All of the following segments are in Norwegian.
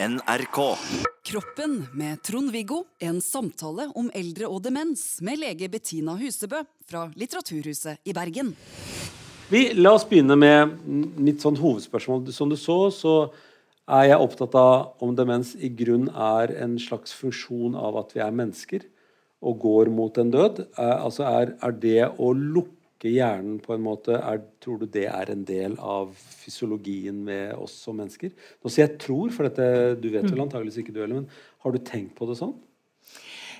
NRK. Kroppen med Trond-Viggo. En samtale om eldre og demens med lege Bettina Husebø fra Litteraturhuset i Bergen. Vi, la oss begynne med mitt sånn hovedspørsmål. Som du så, så er jeg opptatt av om demens i grunn er en slags funksjon av at vi er mennesker og går mot en død. Er, altså er, er det å lukke hjernen på en måte er, Tror du det er en del av fysiologien med oss som mennesker? Nå sier jeg 'tror', for dette, du vet vel antageligvis ikke du heller, men har du tenkt på det sånn?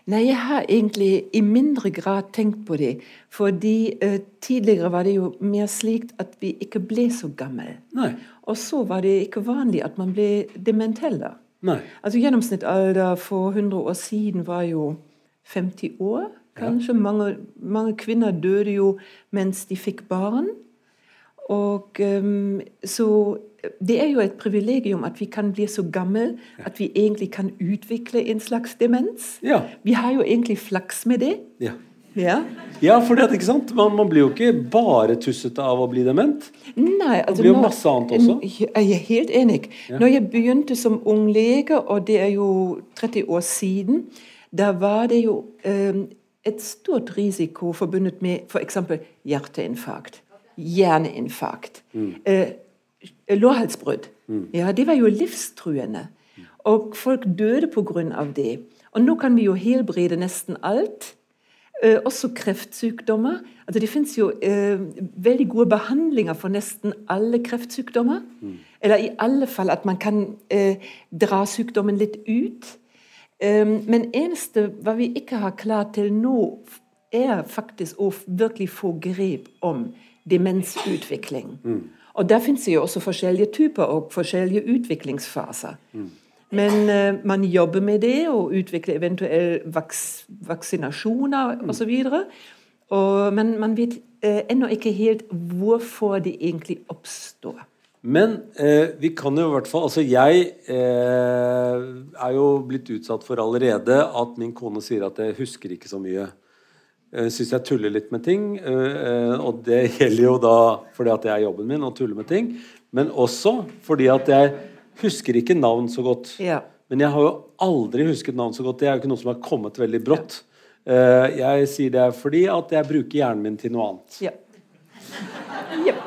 Nei, jeg har egentlig i mindre grad tenkt på det. Fordi eh, tidligere var det jo mer slik at vi ikke ble så gamle. Nei. Og så var det ikke vanlig at man ble dement heller. Nei. Altså Gjennomsnittsalder for 100 år siden var jo 50 år, kanskje. Mange, mange kvinner døde jo mens de fikk barn. Og um, så det er jo et privilegium at vi kan bli så gamle at vi egentlig kan utvikle en slags demens. Ja. Vi har jo egentlig flaks med det. Ja. Ja. Ja, for det, ikke sant? Man, man blir jo ikke bare tussete av å bli dement. Nei, altså blir jo masse annet også. Jeg er helt enig. Ja. Når jeg begynte som ung lege, og det er jo 30 år siden, da var det jo eh, et stort risiko forbundet med f.eks. hjerteinfarkt, hjerneinfarkt, eh, lårhalsbrudd. Ja, det var jo livstruende. Og folk døde pga. det. Og nå kan vi jo helbrede nesten alt. Eh, også kreftsykdommer. Altså det fins jo eh, veldig gode behandlinger for nesten alle kreftsykdommer. Eller i alle fall at man kan eh, dra sykdommen litt ut. Men eneste hva vi ikke har klart til nå, er faktisk å virkelig få grep om demensutvikling. Og der fins jo også forskjellige typer og forskjellige utviklingsfaser. Men uh, man jobber med det og utvikler eventuelle vaks vaksinasjoner osv. Men man vet uh, ennå ikke helt hvorfor det egentlig oppstår. Men eh, vi kan jo i hvert fall Altså, jeg eh, er jo blitt utsatt for allerede at min kone sier at jeg husker ikke så mye. Hun syns jeg tuller litt med ting. eh, eh, og det gjelder jo da fordi at det er jobben min å tulle med ting. Men også fordi at jeg husker ikke navn så godt. Ja. Men jeg har jo aldri husket navn så godt. Det er jo ikke noe som har kommet veldig brått. Eh, jeg sier det fordi at jeg bruker hjernen min til noe annet. Ja. ja.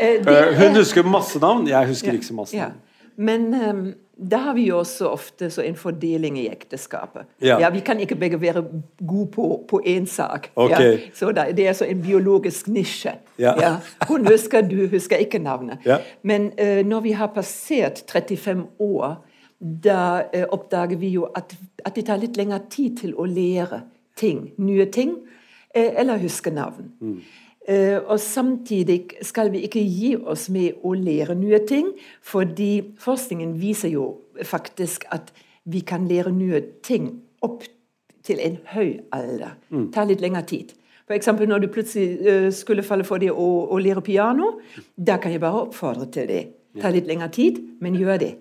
Eh, Eh, hun er- husker masse navn. Jeg husker Ja, ikke så masse ja. navn. Men um, da har vi jo også ofte så en fordeling i ekteskapet. Ja. Vi kan ikke begge være gode på, på én sak. Okay. Ja. Så da, det er så en biologisk nisje. Ja. Hun husker, du husker ikke navnet. Ja. Men uh, når vi har passert 35 år, da uh, oppdager vi jo at, at det tar litt lengre tid til å lære ting, nye ting, Uh, eller huske navn. Eh, og samtidig skal vi ikke gi oss med å lære nye ting, fordi forskningen viser jo faktisk at vi kan lære nye ting opp til en høy alder. Det tar litt lengre tid. Eksempel når du plutselig eh, skulle falle for det å, å lære piano, da kan jeg bare oppfordre til det. Det tar litt lengre tid, men gjør det.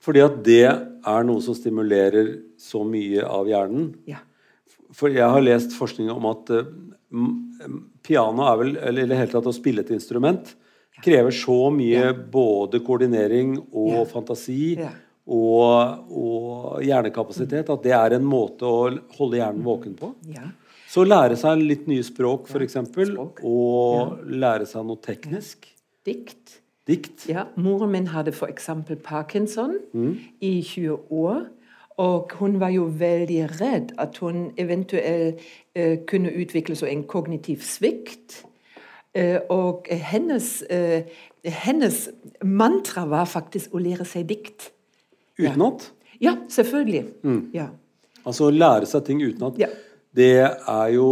Fordi at det er noe som stimulerer så mye av hjernen. Ja. For jeg har lest forskning om at eh, piano er vel, eller i det hele tatt å spille et instrument, krever så mye både koordinering og Ja. fantasi Ja. og, og hjernekapasitet at det er en måte å holde hjernen våken på. Ja. Så lære seg litt nye språk, f.eks., og lære seg noe teknisk. Dikt. Dikt. Ja, moren min hadde f.eks. parkinson i 20 år. Og hun var jo veldig redd at hun eventuelt eh, kunne utvikle så en kognitiv svikt. Eh, og hennes, eh, hennes mantra var faktisk å lære seg dikt. Utenat. Ja, selvfølgelig. Ja. Altså å lære seg ting utenat. Ja. Det er jo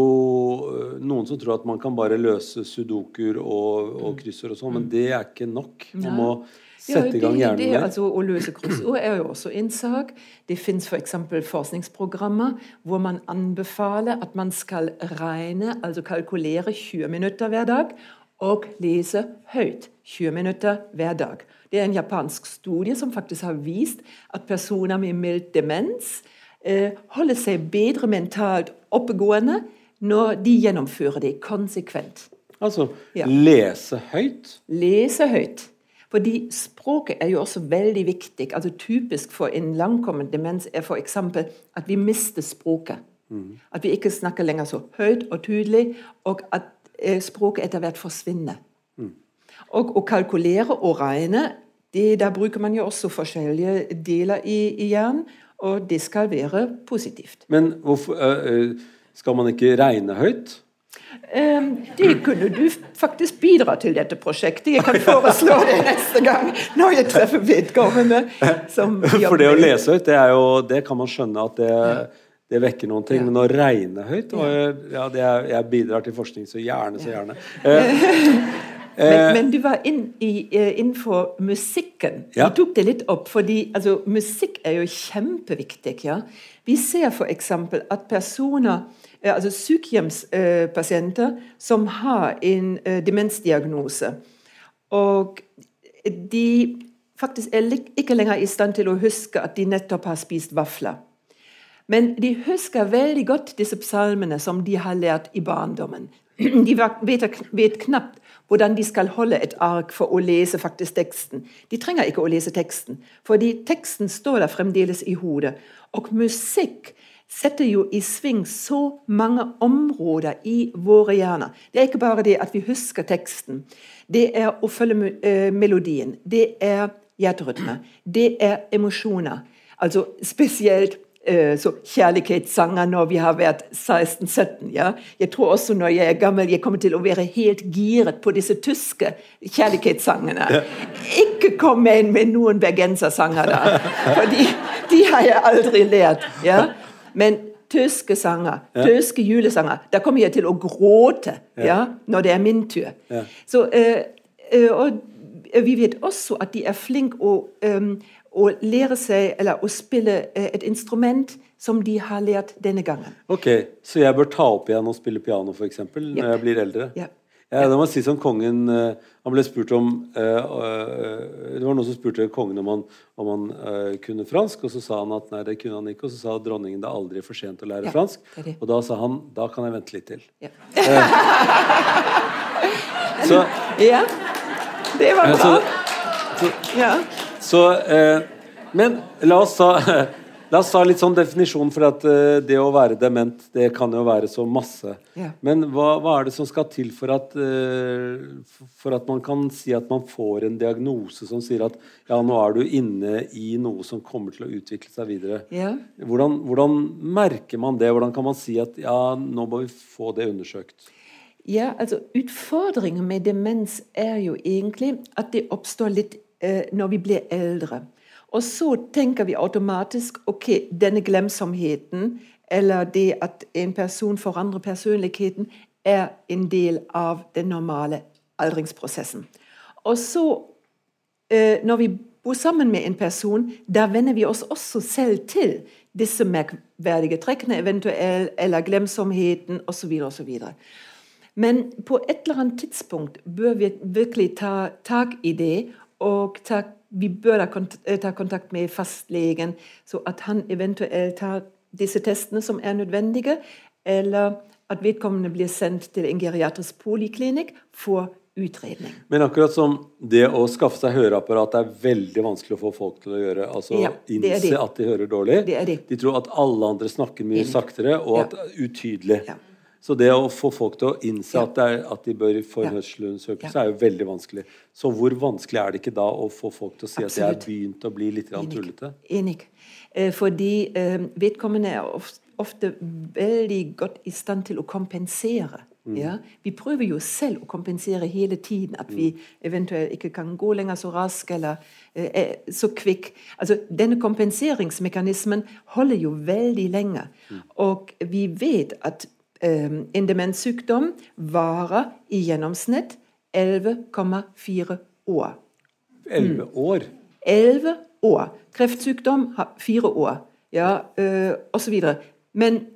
øh, noen som tror at man kan bare løse sudokuer og, og kryssord og sånn, men det er ikke nok. Man må sette i gang det, hjernen det, altså, Å løse kryssord er jo også en sak. Det fins f.eks. forskningsprogrammer hvor man anbefaler at man skal regne, altså kalkulere 20 minutter hver dag, og lese høyt 20 minutter hver dag. Det er en japansk studie som faktisk har vist at personer med mild demens eh, holder seg bedre mentalt oppegående når de gjennomfører det konsekvent. Altså Ja. lese høyt. Lese høyt. Fordi språket er jo også veldig viktig. altså Typisk for en langkommende demens er f.eks. at vi mister språket. Mm. At vi ikke snakker lenger så høyt og tydelig, og at eh, språket etter hvert forsvinner. Mm. Og å kalkulere og regne, det, da bruker man jo også forskjellige deler i, i hjernen, og det skal være positivt. Men hvorfor, øh, skal man ikke regne høyt? Um, det kunne du faktisk bidra til dette prosjektet. Jeg kan foreslå det neste gang når jeg treffer vedkommende. For det å lese høyt, det, jo, det kan man skjønne at det, det vekker noen ting. Men å regne høyt og, ja, er, Jeg bidrar til forskning så gjerne, så gjerne. Eh, men, eh, men, du var inn i, eh, innenfor musikken. Ja. Du tok det litt opp. fordi altså, Musikk er jo kjempeviktig. ja. Vi ser f.eks. at personer altså sykehjemspasienter som har en uh, demensdiagnose. Og de faktisk er ikke lenger i stand til å huske at de nettopp har spist vafler. Men de husker veldig godt disse psalmene som de har lært i barndommen. De vet knapt hvordan de skal holde et ark for å lese faktisk teksten. De trenger ikke å lese teksten, fordi teksten står der fremdeles i hodet. Og musikk setter jo i sving så mange områder i våre hjerner. Det er ikke bare det at vi husker teksten. Det er å følge uh, melodien. Det er hjerterytme. Det er emosjoner. Altså spesielt uh, så kjærlighetssanger når vi har vært 16-17. Ja? Jeg tror også når jeg er gammel, jeg kommer til å være helt giret på disse tyske kjærlighetssangene. Ikke kom inn med noen bergensersanger da, for de, de har jeg aldri lært. Ja? Men tyske sanger, ja. tyske julesanger Da kommer jeg til å gråte ja. når det er min tur. Så, uh, og vi vet også at de er flinke å, um, å lære seg eller å spille et instrument som de har lært denne gangen. Ok, Så jeg bør ta opp igjen og spille piano f.eks. når yep. jeg blir eldre? Ja. Ja, det må jeg si som kongen Han ble spurt om uh, uh, var noen som spurte kongen om han, om han kunne fransk, og så sa han at nei, det kunne han ikke. Og så sa dronningen det er aldri for sent å lære ja, fransk. Og da sa han da kan jeg vente litt til. Ja. så, ja. Det var bra. Så, så, ja. så Men la oss ta La oss ta litt sånn definisjon, for at uh, det å være dement det kan jo være så masse. Ja. Men hva, hva, er det som skal til for at, uh, for at man kan si at man får en diagnose som sier at ja, nå er du inne i noe som kommer til å utvikle seg videre? Ja. Hvordan, hvordan, merker man det? Hvordan kan man si at ja, nå må vi få det undersøkt? Ja, altså Utfordringen med demens er jo egentlig at det oppstår litt uh, når vi blir eldre. Og så tenker vi automatisk ok, denne glemsomheten, eller det at en person forandrer personligheten, er en del av den normale aldringsprosessen. Og så, eh, når vi bor sammen med en person, da venner vi oss også selv til disse merkverdige trekkene, eventuelt, eller glemsomheten osv. osv. Men på et eller annet tidspunkt bør vi virkelig ta tak i det og ta vi bør eh, ta kontakt med fastlegen, så at han eventuelt tar disse testene som er nødvendige, eller at vedkommende blir sendt til en geriatrisk poliklinikk for utredning. Men akkurat som det å skaffe seg høreapparat er veldig vanskelig å få folk til å gjøre, altså ja, innse at de hører dårlig. De tror at alle andre snakker mye saktere, og ja. at utydelig. Ja. Så det å få folk til å innse at, er, at de bør få en hørselsundersøkelse, er jo veldig vanskelig. Så hvor vanskelig er det ikke da å få folk til å si Absolutt. at de er begynt å bli litt Enig. tullete? Enig. Eh, fordi eh, vedkommende er ofte, veldig godt i stand til å kompensere. Mm. Ja? Vi prøver jo selv å kompensere hele tiden. At vi mm. eventuelt ikke kan gå lenger så raskt eller eh, så kvikk. Altså, denne kompenseringsmekanismen holder jo veldig lenge. Mm. Og vi vet at en demenssykdom varer i gjennomsnitt 11,4 år. 11 mm. år? 11 år. Kreftsykdom har fire år, ja, øh, osv. Men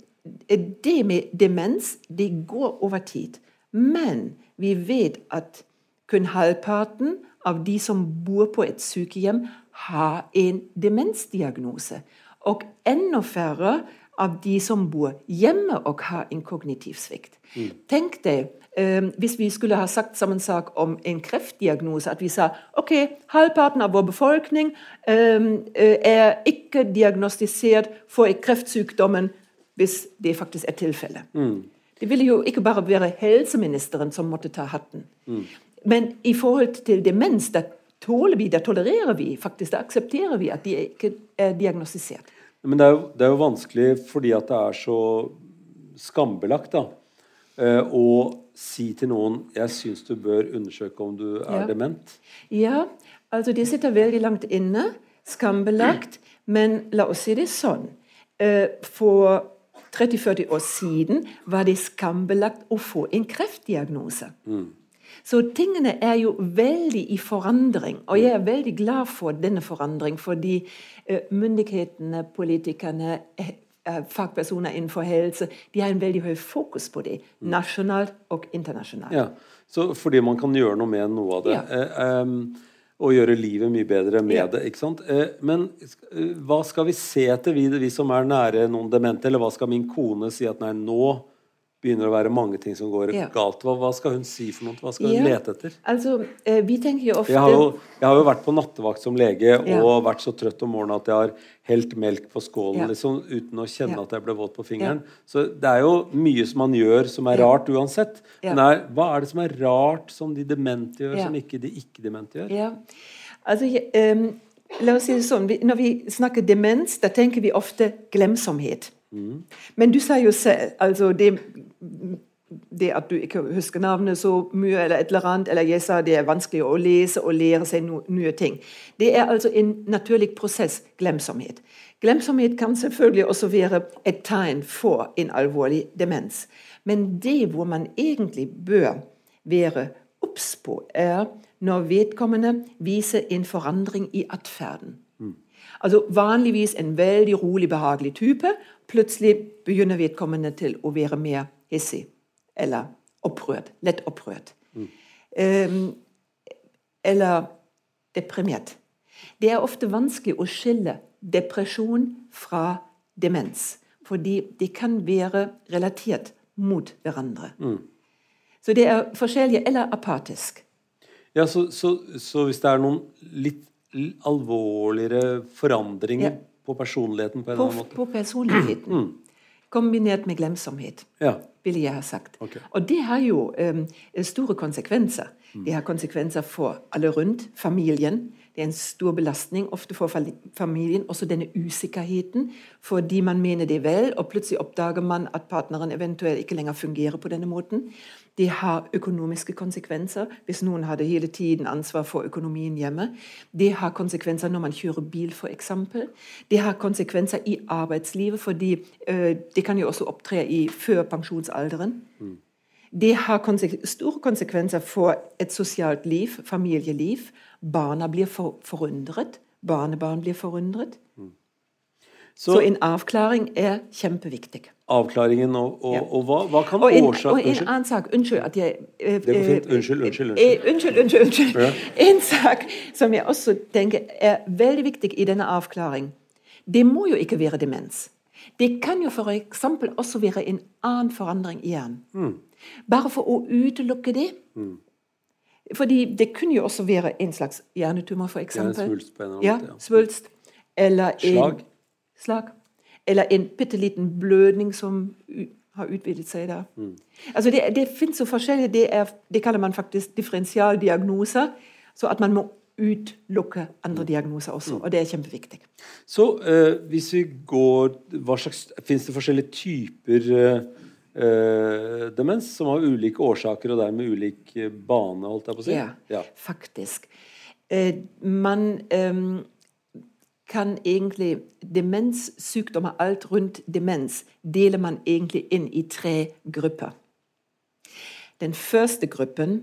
det med demens, det går over tid. Men vi vet at kun halvparten av de som bor på et sykehjem, har en demensdiagnose. Og enda færre av de som bor hjemme og har en kognitiv svikt. Mm. Tenk deg eh, hvis vi skulle ha sagt samme sak om en kreftdiagnose, at vi sa ok, halvparten av vår befolkning eh, er ikke diagnostisert for kreftsykdommen hvis det faktisk er tilfellet. Mm. Det ville jo ikke bare være helseministeren som måtte ta hatten. Mm. Men i forhold til demens, da tåler vi, da tolererer vi faktisk, da aksepterer vi at de ikke er diagnostisert. Men det er, jo, det er jo vanskelig fordi at det er så skambelagt da, eh, å si til noen 'jeg syns du bør undersøke om du er ja. dement'. Ja, altså det sitter veldig langt inne. Skambelagt. Men la oss si det sånn. Eh, for 30-40 år siden var det skambelagt å få en kreftdiagnose. Mm. Så tingene er jo veldig i forandring. Og jeg er veldig glad for denne forandring, fordi uh, myndighetene, politikerne, uh, fagpersoner innenfor helse, de har en veldig høy fokus på det. Mm. Nasjonalt og internasjonalt. Ja, så Fordi man kan gjøre noe med noe av det. Ja. Um, og gjøre livet mye bedre med ja. det. ikke sant? Men hva skal vi se etter, vi, vi som er nære noen demente? Eller hva skal min kone si at nei, nå begynner å være mange ting som går ja. galt. Hva, hva, skal hun si for noe? Hva skal hun ja. lete etter? Altså, eh, vi tenker jo ofte... Jeg har jo, jeg har jo vært på nattevakt som lege ja. og vært så trøtt om morgenen at jeg har helt melk på skålen liksom, uten å kjenne at jeg ble våt på fingeren. Så det er jo mye som man gjør som er rart uansett. Men er, hva er det som er rart som de demente gjør, som ikke de ikke-demente gjør? Ja. Altså, um, la oss si det sånn, Når vi snakker demens, da tenker vi ofte glemsomhet. Mm. Men du sa jo selv altså det det at du ikke husker navnet så mye, eller et eller annet, eller jeg sa det er vanskelig å lese og lære seg no, nye ting. Det er altså en naturlig prosess, glemsomhet. Glemsomhet kan selvfølgelig også være et tegn for en alvorlig demens. Men det hvor man egentlig bør være obs på, er når vedkommende viser en forandring i atferden. Mm. Altså Vanligvis en veldig rolig, behagelig type. Plutselig begynner vedkommende til å være mer hissig eller opprørt. Lett opprørt. Mm. Um, eller deprimert. Det er ofte vanskelig å skille depresjon fra demens. Fordi de kan være relatert mot hverandre. Mm. Så det er forskjellige, eller apatisk. Ja, så, så, så, hvis det er noen litt alvorligere forandringer ja. på personligheten på en på, eller annen måte På personligheten. Mm kombinert med glemsomhet, ja. ville jeg ha sagt. Okay. Og det har jo um, store konsekvenser. Mm. Det har konsekvenser for alle rundt, familien. Det er en stor belastning ofte for familien. Også denne usikkerheten fordi man mener det vel, og plutselig oppdager man at partneren eventuelt ikke lenger fungerer på denne måten. Det har økonomiske konsekvenser hvis noen hadde hele tiden ansvar for økonomien hjemme. Det har konsekvenser når man kjører bil, f.eks. Det har konsekvenser i arbeidslivet, fordi uh, det kan jo også opptre i før pensjonsalderen. Mm. Det har konsek store konsekvenser for et sosialt liv, familieliv. Barna blir for forundret. Barnebarn blir forundret. Mm. Så, Så, en avklaring er kjempeviktig. Avklaringen og, og, ja. og hva, hva, kan og en, årsak Og en annen sak Unnskyld at jeg eh, Det går fint. Unnskyld, unnskyld. Unnskyld, eh, unnskyld. unnskyld, unnskyld. Ja. En sak som jeg også tenker er veldig viktig i denne avklaring. Det må jo ikke være demens. Det kan jo f.eks. også være en annen forandring i hjernen. Mm. Bare for å utelukke det. Mm. Fordi det kunne jo også være en slags hjernetumor, f.eks. Ja, svulst ja, svulst. Eller en, slag. Slag. Eller en bitte liten blødning som har utvidet seg der. Mm. Altså det, det finnes jo forskjellige det, er, det kaller man faktisk differensialdiagnoser. Så at man må utelukke andre mm. diagnoser også. Mm. Og det er kjempeviktig. Så uh, hvis vi går hva slags, Fins det forskjellige typer uh, demens som har ulike årsaker og dermed ulik bane? holdt jeg på å si? Ja, ja. faktisk. Uh, man eh, kan egentlig Demenssykdommer, alt rundt demens, deler man egentlig inn i tre grupper. Den første gruppen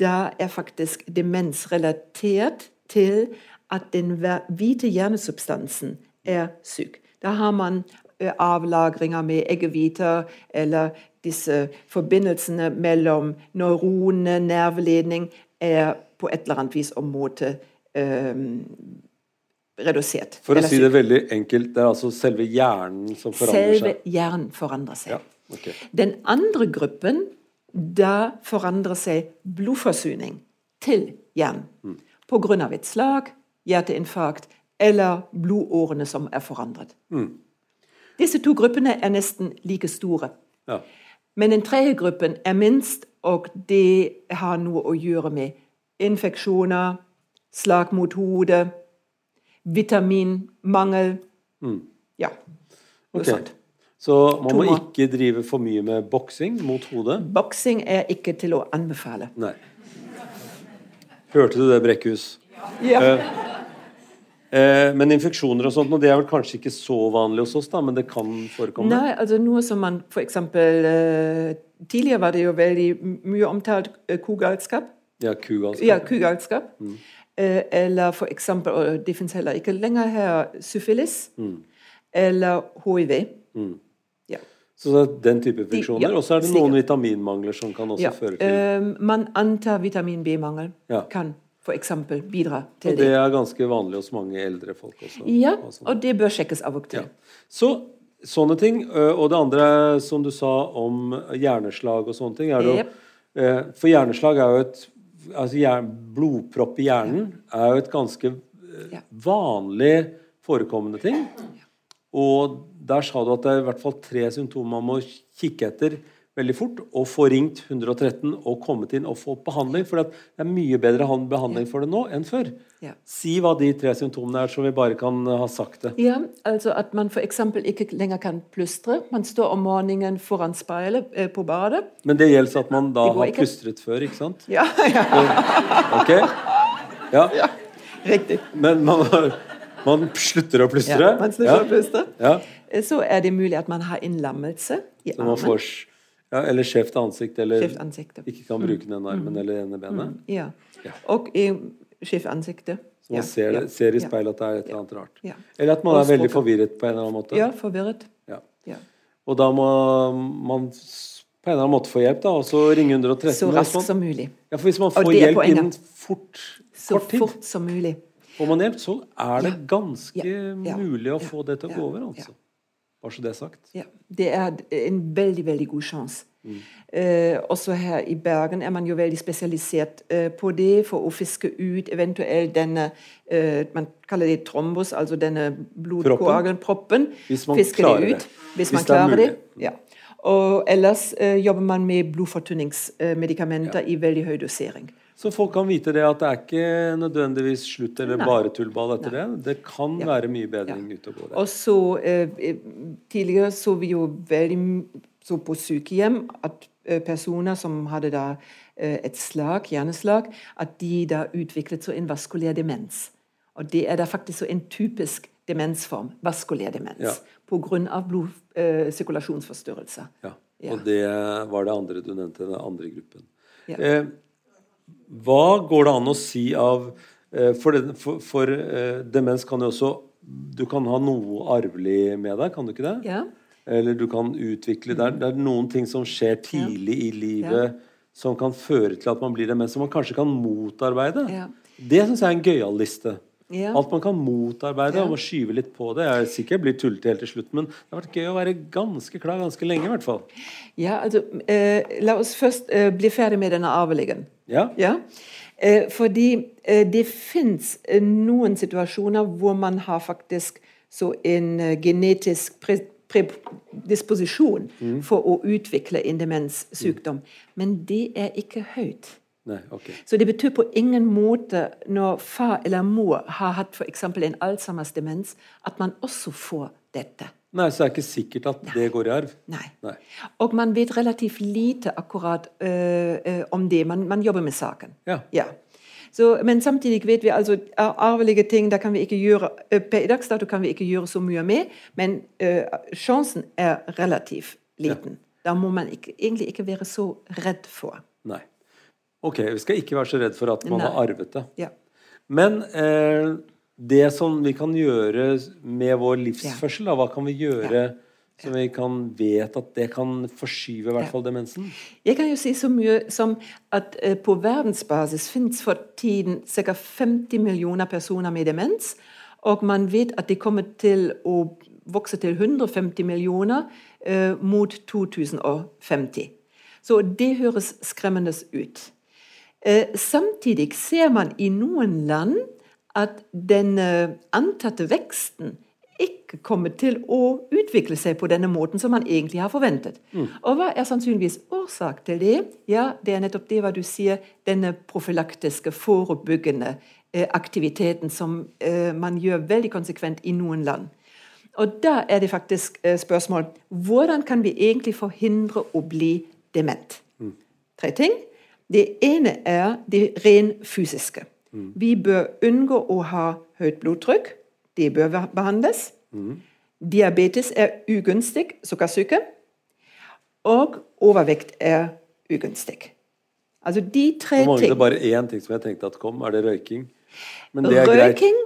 da er faktisk demens relatert til at den hvite hjernesubstansen er syk. Da har man avlagringer med eggehviter eller disse forbindelsene mellom neuronene, nerveledning, er på et eller annet vis og måte um, redusert. For å si det veldig enkelt, det er altså selve hjernen som forandrer selve seg? Selve hjernen forandrer seg. Ja, okay. Den andre gruppen da forandrer seg blodforsyning til hjernen. Pga. et slag, hjerteinfarkt eller blodårene som er forandret. Disse to gruppene er nesten like store. Ja. Men den tredje gruppen er minst, og det har noe å gjøre med infeksjoner, slag mot hodet, vitaminmangel. Ja, Okay. Sånt. Så man må Tumor. ikke drive for mye med boksing mot hodet? Boksing er ikke til å anbefale. Nei. Hørte du det, Brekkhus? Ja. Eh, men infeksjoner og sånt, og det er vel kanskje ikke så vanlig hos oss, da, men det kan forekomme? Nei, altså noe som man eksempel eh, Tidligere var det jo veldig mye omtalt eh, kugalskap. Ja, kugalskap. Ja, kugalskap. Eh, eller for eksempel, og det fins heller ikke lenger her, syfilis. Eller hiv. Ja. Så det er den type funksjoner. ja, og så er det sikkert. noen vitaminmangler som kan også Ja. føre til uh, man antar vitamin B-mangel Ja. kan eksempel bidra til Og det. det er ganske vanlig hos mange eldre folk også. Ja, og sånn. det bør sjekkes av og til. Ja. Så sånne ting. Og det andre som du sa om hjerneslag og sånne ting, er det jo For hjerneslag er jo et altså hjern, Blodpropp i hjernen er jo et ganske eh, Ja. vanlig forekommende ting. Og der sa du at det er i hvert fall tre symptomer man må kikke etter veldig fort. Og få ringt 113 og kommet inn og få behandling. For det er mye bedre behandling for det nå enn før. Ja. Si hva de tre symptomene er, så vi bare kan ha sagt det. Ja, altså at man f.eks. ikke lenger kan plystre. Man står om morgenen foran speilet eh, på badet. Men det gjelder at man da har ikke. plystret før, ikke sant? Ja, ja, Ok? Ja. riktig. Men man, man slutter å plystre? Ja, man slutter å plystre. Ja. Eh, Så er det mulig at man har innlammelse i Så armen. får ja, Eller skjevt ansikt, eller Skjevt ansikt. ikke kan bruke den armen armen eller ene benet. Ja. Ja. Og i skjevt ansikte. Så man ser, det, ser i speilet at det er et eller annet rart. Eller at man er veldig forvirret på en eller annen måte. Ja, forvirret. Ja. Ja. Og da må man på en eller annen måte få hjelp, da, og så ringe 113. Så raskt som mulig. Ja, for hvis man får hjelp innen fort, Så kort tid, fort som mulig. får man hjelp, så er det ganske Ja. Ja. mulig å få det til å gå over, altså. Bare så det er sagt. Ja, det er en veldig, veldig god sjanse. Mm. Eh, også her i Bergen er man jo veldig spesialisert eh, på det, for å fiske ut eventuelt denne eh, Man kaller det trombos, altså denne blodkoagelproppen. Hvis man Fiske klarer det det. ut. Hvis, Hvis man det er klarer det. Ja. Og ellers jobber man med blodfortynningsmedikamenter i veldig høy dosering. Så folk kan vite det at det er ikke nødvendigvis slutt eller Nei. bare tullball etter det. Det kan Ja. være mye bedring og gå der. Og så eh, Tidligere så vi jo veldig så på sykehjem at eh, personer som hadde da eh, et slag, hjerneslag, at de da utviklet så en vaskulær demens. Og det er da faktisk så en typisk demensform, vaskulær demens, Ja. av blodsirkulasjonsforstyrrelser. Ja. Ja. Og det var det andre du nevnte, den andre gruppen. Ja. Eh, hva går det an å si av eh, For, det, for, for eh, demens kan jo også Du kan ha noe arvelig med deg, kan du ikke det? Ja. Eller du kan utvikle det er, det er noen ting som skjer tidlig i livet som kan føre til at man blir demens, som man kanskje kan motarbeide. Ja. Det syns jeg er en gøyal liste. Ja. Alt man kan motarbeide Ja. og skyve litt på det. Jeg er sikkert blir tullete helt til slutt, men det har vært gøy å være ganske klar ganske lenge. i hvert fall. Ja, altså, eh, la oss først eh, bli ferdig med denne arveligen. Ja? Ja, eh, fordi eh, det fins eh, noen situasjoner hvor man har faktisk så en genetisk genetisk pre predisposisjon for å utvikle en demenssykdom. Men det er ikke høyt. Nei, okay. Så det betyr på ingen måte når far eller mor har hatt f.eks. en Alzheimers demens, at man også får dette. Nei, Så det er ikke sikkert at det går i arv. Nei. Nei. Og man vet relativt lite akkurat øh, øh, om det. Man, man jobber med saken. Ja. Ja. Så, men samtidig vet vi altså arvelige ting da kan vi ikke gjøre, Per i dags dato kan vi ikke gjøre så mye med, men uh, sjansen er relativt liten. Da må man ikke, egentlig ikke være så redd for. Nei. Ok, vi skal ikke være så redd for at man Nei. har arvet det. Ja. Men eh, det som vi kan gjøre med vår livsførsel, da, hva kan vi gjøre som vi kan vet at det kan forskyve i hvert fall demensen? Jeg kan jo si så mye som at eh, på verdensbasis finnes for tiden ca. 50 millioner personer med demens. Og man vet at de kommer til å vokse til 150 millioner eh, mot 2050. Så det høres skremmende ut. Eh, samtidig ser man i noen land at den eh, antatte veksten ikke kommer til å utvikle seg på denne måten som man egentlig har forventet. Og hva er sannsynligvis årsak til det? Ja, det er nettopp det hva du sier, denne profylaktiske, forebyggende eh, aktiviteten som eh, man gjør veldig konsekvent i noen land. Og da er det faktisk eh, spørsmål hvordan kan vi egentlig forhindre å bli dement? Tre ting. Det ene er det ren fysiske. Vi bør unngå å ha høyt blodtrykk. Det bør være- Diabetes er ugunstig, sukkersyke. Og overvekt er ugunstig. Altså de tre ting. det bare én ting som jeg tenkte at kom. Er det røyking? Men det er greit. Røyking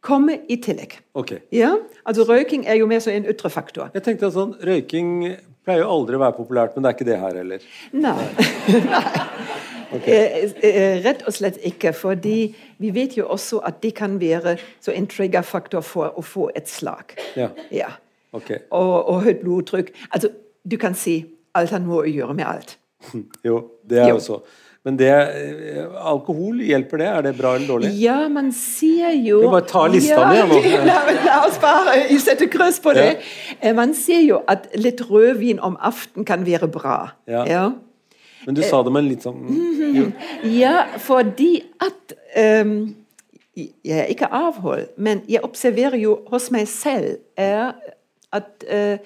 kommer i tillegg. Okay. Ja, altså Røyking er jo mer som en ytre faktor. Jeg tenkte sånn, Røyking pleier jo aldri å være populært, men det er ikke det her heller. Nei. Nei. Eh, eh, rett og slett ikke. fordi vi vet jo også at det kan være så en triggerfaktor for å få et slag. Ja, Ja. Okay. Og, og høyt blodtrykk. Altså, du kan si alt har noe å gjøre med alt. Jo, det er Jo. så. Men det, eh, alkohol, hjelper det? Er det bra eller dårlig? Ja, man sier jo Vi bare tar lista ja, nå. La, la oss bare sette kryss på det. Ja. Man sier jo at litt rødvin om aften kan være bra. Ja. Men du sa det med en litt sånn jo. Ja, fordi at um, Jeg er ikke avhold, men jeg observerer jo hos meg selv er at uh,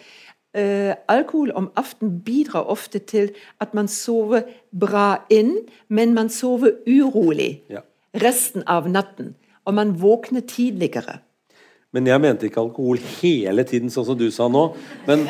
uh, alkohol om aften bidrar ofte til at man sover bra inn, men man sover urolig Ja. resten av natten. Og man våkner tidligere. Men jeg mente ikke alkohol hele tiden, sånn som du sa nå. Men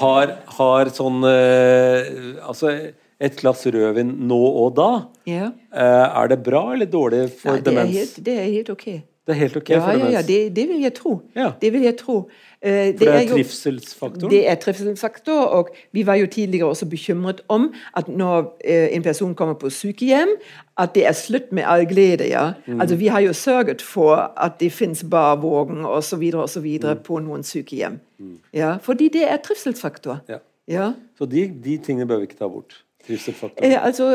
har, har sånn eh, Altså, et glass rødvin nå og da, Ja. eh, er det bra eller dårlig for Nei, det, er demens? helt, det er helt ok. Det er helt ok Ja, for demens? ja, det, det vil jeg tro. Ja. Det vil jeg tro. Eh, for det er er trivselsfaktoren? Det er trivselsfaktor, og vi var jo tidligere også bekymret om at når uh, en person kommer på sykehjem, at det er slutt med all glede. ja. Mm. Altså Vi har jo sørget for at det fins barvogn osv. osv. Mm. på noen sykehjem. Ja, fordi det er trivselsfaktor. Ja. Ja. Så de, de tingene bør vi ikke ta bort. Trivselsfaktoren. Eh, altså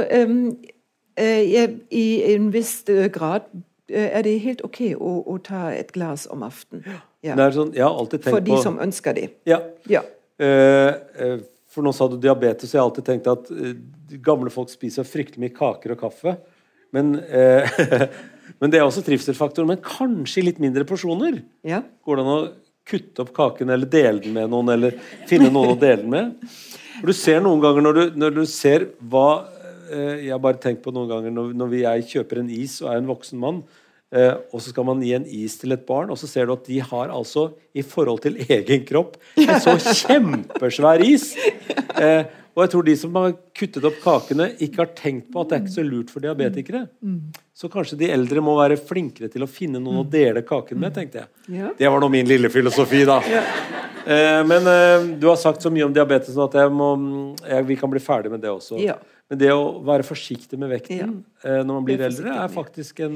jeg, I en viss eh, grad eh, er det helt ok å, å ta et glass om aftenen. Ja. Sånn, For de som ønsker det. Ja. Ja. Eh, eh, for nå sa du diabetes, og jeg har alltid tenkt at eh, gamle folk spiser fryktelig mye kaker og kaffe. Men, eh, men det er også trivselfaktoren, Men kanskje i litt mindre porsjoner. ja. Går det an å kutte opp kaken eller dele den med noen, eller finne noen å dele den med? Du ser noen ganger når du, når du ser hva eh, Jeg har bare tenkt på noen ganger når, når jeg kjøper en is og er en voksen mann, eh, og så skal man gi en is til et barn, og så ser du at de har altså, i forhold til egen kropp, en så kjempesvær is. Eh, og jeg tror de som har kuttet opp kakene, ikke har tenkt på at det er ikke så lurt for diabetikere. Så kanskje de eldre må være flinkere til å finne noen å dele kaken med, tenkte jeg. Det var nå min lille filosofi, da. Eh, men eh, du har sagt så mye om diabetes at jeg må, jeg, vi kan bli ferdig med det også. Men det å være forsiktig med vekten eh, når man blir eldre, er faktisk en,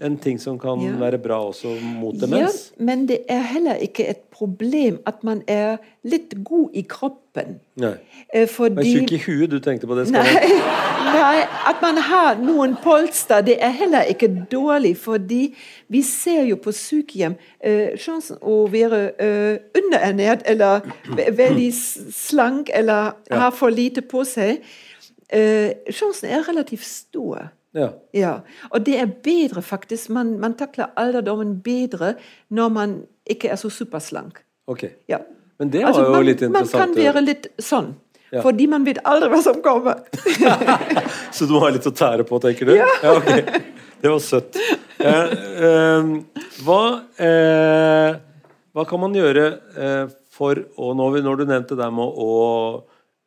en ting som kan Ja. være bra også mot Ja, demens. men det er heller ikke et problem at man er litt god i kroppen. Nei. Fordi... Du er tjukk i huet, du tenkte på det. Nei, nei, at man har noen polster, det er heller ikke dårlig. Fordi vi ser jo på sykehjem eh, sjansen å være eh, underernært eller ve veldig slank eller Ja. ha for lite på seg. Eh, sjansen er relativt stor. Ja. Ja, og det er bedre faktisk. Man, man takler alderdommen bedre når man ikke er så superslank. Ok. Ja. Men det var Altså, jo man, litt man kan være litt sånn. Ja. Fordi man vet aldri hva som kommer. Så du må ha litt å tære på, tenker du? Ja. ok. Det var søtt. Eh, eh, hva, eh, hva kan man gjøre eh, for å når, når du nevnte det med å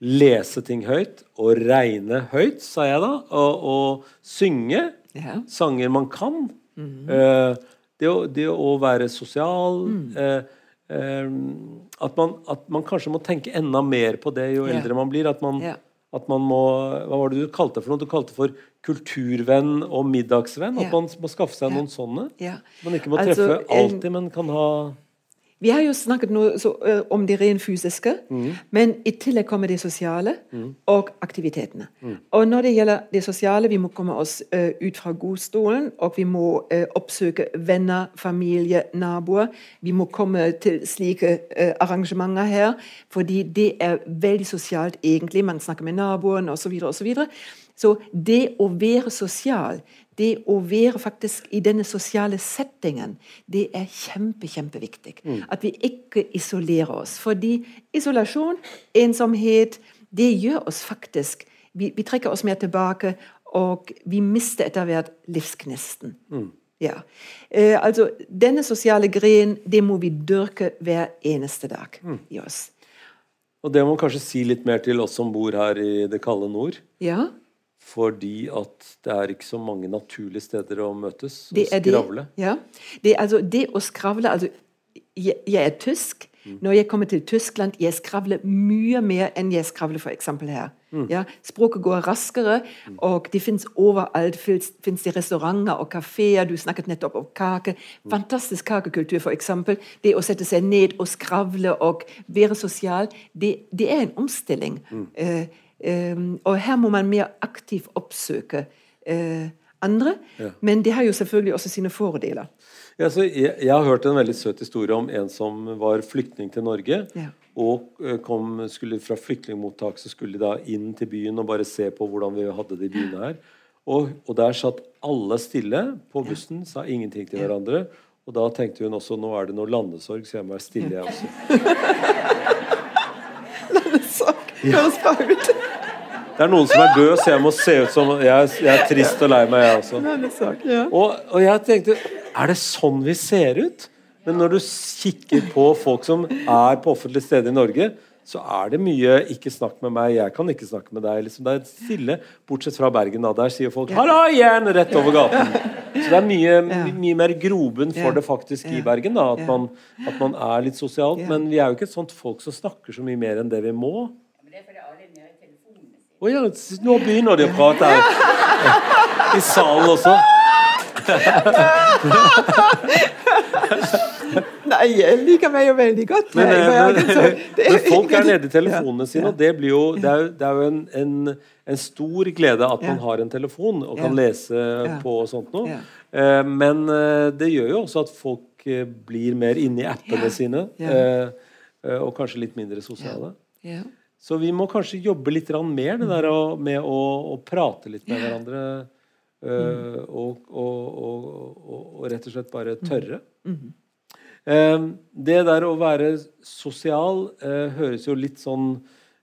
lese ting høyt, og regne høyt, sa jeg da, og, og synge yeah. sanger man kan. eh, det, å, det å være sosial eh, eh, at, man, at man kanskje må tenke enda mer på det jo yeah. eldre man blir. At man, yeah. at man må Hva var det du kalte for noe? Du kalte for kulturvenn og middagsvenn? At man må skaffe seg noen sånne? Man ikke må Altså, treffe altså, alltid, men kan ha Vi har jo snakket nå uh, om det rent fysiske, men i tillegg kommer det sosiale og aktivitetene. Og når det gjelder det sosiale, vi må komme oss uh, ut fra godstolen, og vi må uh, oppsøke venner, familie, naboer. Vi må komme til slike arrangementer her, fordi det er veldig sosialt egentlig. Man snakker med naboen osv. Så, og så, videre. så det å være sosial, det å være faktisk i denne sosiale settingen, det er kjempe, kjempeviktig. Mm. At vi ikke isolerer oss. Fordi isolasjon, ensomhet, det gjør oss faktisk Vi, vi trekker oss mer tilbake, og vi mister etter hvert livsgnisten. Mm. Ja. Eh, altså, denne sosiale greien, det må vi dyrke hver eneste dag mm. i oss. Og det må man kanskje si litt mer til oss som bor her i det kalde nord. Ja. Fordi at det er ikke så mange naturlige steder å møtes og skravle. Det, ja. det, altså, det å skravle altså, jeg, jeg er tysk. Mm. Når jeg kommer til Tyskland, jeg skravler mye mer enn jeg skravler f.eks. her. Mm. Ja, språket går raskere, mm. og det fins overalt. Fins det restauranter og kafeer. Du snakket nettopp om kake. Mm. Fantastisk kakekultur, f.eks. Det å sette seg ned og skravle og være sosial, det, det er en omstilling. Mm. Og her må man mer aktivt oppsøke uh, andre. Ja. Men det har jo selvfølgelig også sine fordeler. Ja, jeg, jeg, har hørt en veldig søt historie om en som var flyktning til Norge. Ja. Og uh, kom, skulle fra flyktningmottak så skulle de da inn til byen og bare se på hvordan vi hadde det i byene her. Og, og der satt alle stille på bussen, sa ingenting til hverandre. Og da tenkte hun også nå er det noe landesorg, så jeg må være stille, jeg også. landesorg høres bra ut. Det er noen som er død, så jeg må se ut som Jeg, jeg er trist og lei meg, jeg også. Og, og, jeg tenkte Er det sånn vi ser ut? Men når du kikker på folk som er på offentlig sted i Norge, så er det mye 'ikke snakk med meg', 'jeg kan ikke snakke med deg'. Liksom. Det er stille, bortsett fra Bergen. da, Der sier folk 'halla igjen!' rett over gaten. Så det er mye, mye mer grobunn for det faktisk i Bergen. da, At man, at man er litt sosialt. Men vi er jo ikke et sånt folk som snakker så mye mer enn det vi må. Å ja, nå begynner de å prate her. I salen også. Nei, jeg liker meg jo veldig godt. Men, men, men, men folk er nede i telefonene sine, og det, jo, det, er, det er jo en, en, en, stor glede at man har en telefon og kan lese på og sånt noe. Eh, men eh, det gjør jo også at folk eh, blir mer inne i appene sine. Og kanskje litt mindre sosiale. Ja. Så vi må kanskje jobbe litt mer der, med å, å, prate litt med hverandre. Uh, og, og, og, og, rett og slett bare tørre. Mm. Uh, det der å være sosial uh, høres jo litt sånn,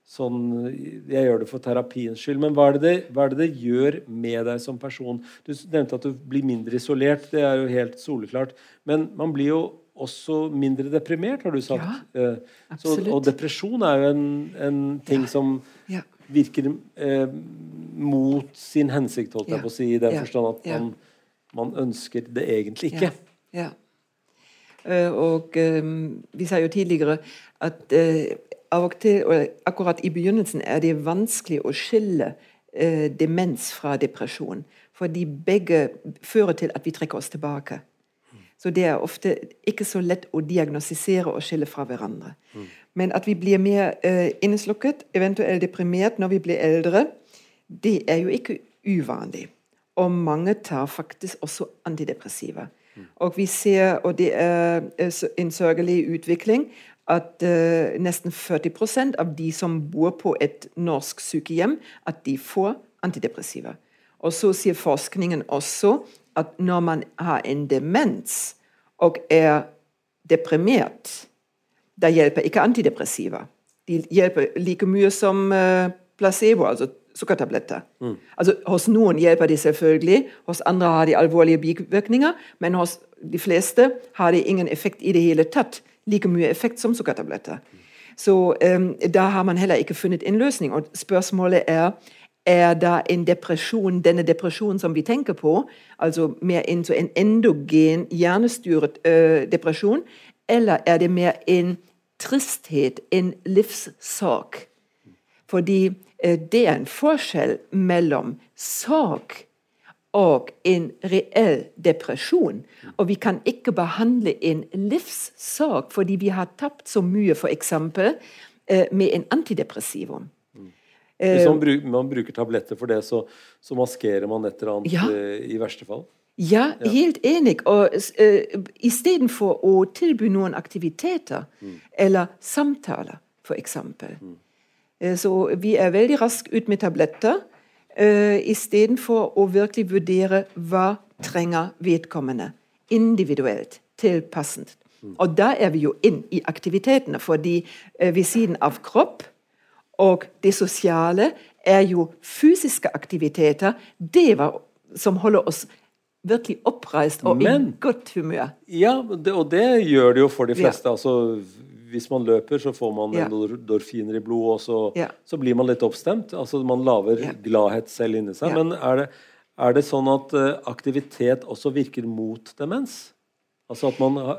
sånn Jeg gjør det for terapiens skyld, men hva er, det, hva er, det, det gjør med deg som person? Du nevnte at du blir mindre isolert. Det er jo helt soleklart. Men man blir jo også mindre deprimert, har du sagt. Ja, eh, Så, og depresjon er jo en, en ting ja. som ja. virker eh, mot sin hensikt, holdt jeg på å si, i den forstand at man, man, ønsker det egentlig ikke. Ja. Uh, og um, vi sa jo tidligere at uh, av og til, og akkurat i begynnelsen, er det vanskelig å skille uh, demens fra depresjon. Fordi begge fører til at vi trekker oss tilbake. Så det er ofte ikke så lett å diagnostisere og skille fra hverandre. Mm. Men at vi blir mer uh, inneslukket, eventuelt deprimert når vi blir eldre, det er jo ikke uvanlig. Og mange tar faktisk også antidepressiva. Mm. Og vi ser, og det er en sørgelig utvikling, at uh, nesten 40% av de som bor på et norsk sykehjem, at de får antidepressiva. Og så sier forskningen også at når man har en demens og er deprimert, da hjelper ikke antidepressiva. De hjelper like mye som uh, placebo, altså sukkertabletter. Mm. Altså, hos noen hjelper de selvfølgelig, hos andre har de alvorlige bivirkninger, men hos de fleste har de ingen effekt i det hele tatt. Like mye effekt som sukkertabletter. Mm. Så um, da har man heller ikke funnet en løsning. Og spørsmålet er er da en depresjon, denne depresjonen som vi tenker på, altså mer en, en endogen, hjernestyret øh, depresjon, eller er det mer en tristhet, en livssorg? Fordi øh, det er en forskjell mellom sorg og en reell depresjon. Og vi kan ikke behandle en livssorg fordi vi har tapt så mye, f.eks. Eh, med en antidepressivum. Hvis man, bruk, man, bruker tabletter for det, så, så maskerer man et eller annet Ja. eh, i verste fall. Ja, helt enig. Og uh, istedenfor å tilby noen aktiviteter eller samtaler, f.eks. Uh, så vi er veldig raskt ut med tabletter uh, istedenfor å virkelig vurdere hva trenger vedkommende individuelt, tilpassende. Og da er vi jo inn i aktivitetene, fordi uh, ved siden av kropp og det sosiale er jo fysiske aktiviteter. Det var, som holder oss virkelig oppreist og Men- i godt humør. Ja, det, og det gjør det jo for de Ja. fleste. Altså, hvis man løper, så får man Ja. endorfiner i blodet, og så, Ja. så blir man litt oppstemt. Altså, man lager Ja. gladhet selv inni seg. Ja. Men er det, er det sånn at eh, aktivitet også virker mot demens? Altså at man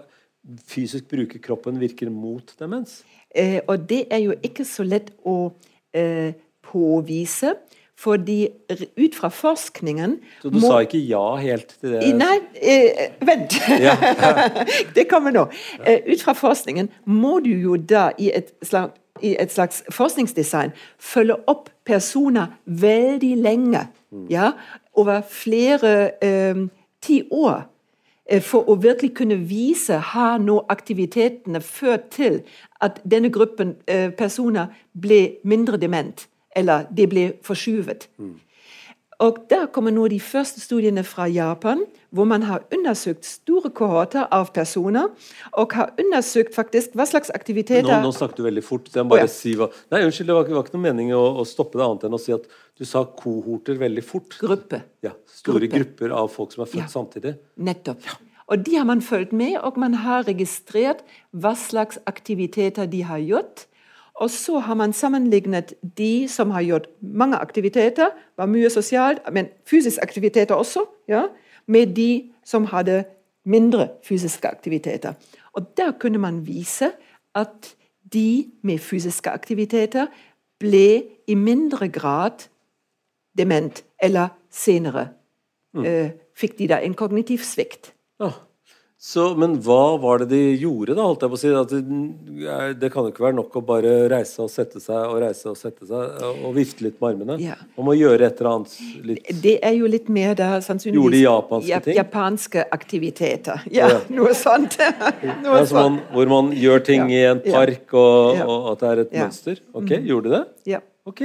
fysisk bruker kroppen virker mot demens? Eh, og det er jo ikke så lett å eh, påvise, fordi ut fra forskningen Så du sa ikke ja helt til det? Nei, eh, vent. Ja. det kommer nå. Eh, ut fra forskningen må du jo da i et, slag, i et slags forskningsdesign følge opp personer veldig lenge. Ja, over flere eh, ti år. Eh, For å virkelig kunne vise har nå aktivitetene ført til at denne gruppen eh, personer ble mindre dement, eller det ble forskyvet. Og Der kommer nå de første studiene fra Japan, hvor man har undersøkt store kohorter av personer, og har undersøkt faktisk hva slags aktiviteter nå snakket du veldig fort. så jeg bare Å, ja. si hva Nei, unnskyld, det var, var ikke noe mening å, å stoppe det annet enn å si at du sa kohorter veldig fort. Gruppe. Ja, Store Gruppe. grupper av folk som er født Ja. samtidig. Nettopp. Ja. Og de har man fulgt med, og man har registrert hva slags aktiviteter de har gjort. Og så har man sammenlignet de som har gjort mange aktiviteter, var mye sosialt, men fysiske aktiviteter også, ja, med de som hadde mindre fysiske aktiviteter. Og der kunne man vise at de med fysiske aktiviteter ble i mindre grad dement, eller senere eh, fikk de da en kognitiv svikt. Ja. Så, men hva var det de gjorde, da? holdt jeg på å si? At det, det kan jo ikke være nok å bare reise og sette seg og reise og sette seg og vifte litt med armene. Ja. Man må gjøre et eller annet litt Det er jo litt mer da sannsynligvis Gjorde de japanske ja, ting? Japanske aktiviteter. Ja, Ja. noe sånt. noe ja, så man. Hvor man gjør ting i en park, og, og at det er et. Mm. mønster. Ok, Gjorde de det? Ja. Ok.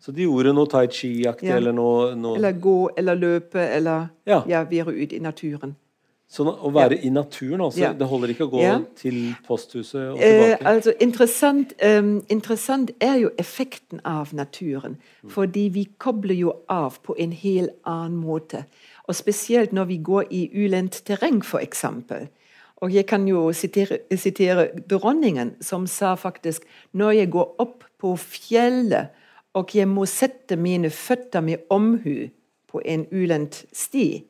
Så de gjorde noe tai chi-aktig Ja. eller noe, noe Eller gå eller løpe eller Ja. ja, være ute i naturen. Sånn å være i naturen, altså. Ja. Det holder ikke å gå Ja. til posthuset og Eh, tilbake. altså interessant, em, interessant er jo effekten av naturen. Fordi vi kobler jo av på en helt annen måte. Og spesielt når vi går i ulendt terreng, f.eks. Og jeg kan jo sitere, sitere dronningen, som sa faktisk når jeg går opp på fjellet og jeg må sette mine føtter med omhu på en ulendt sti,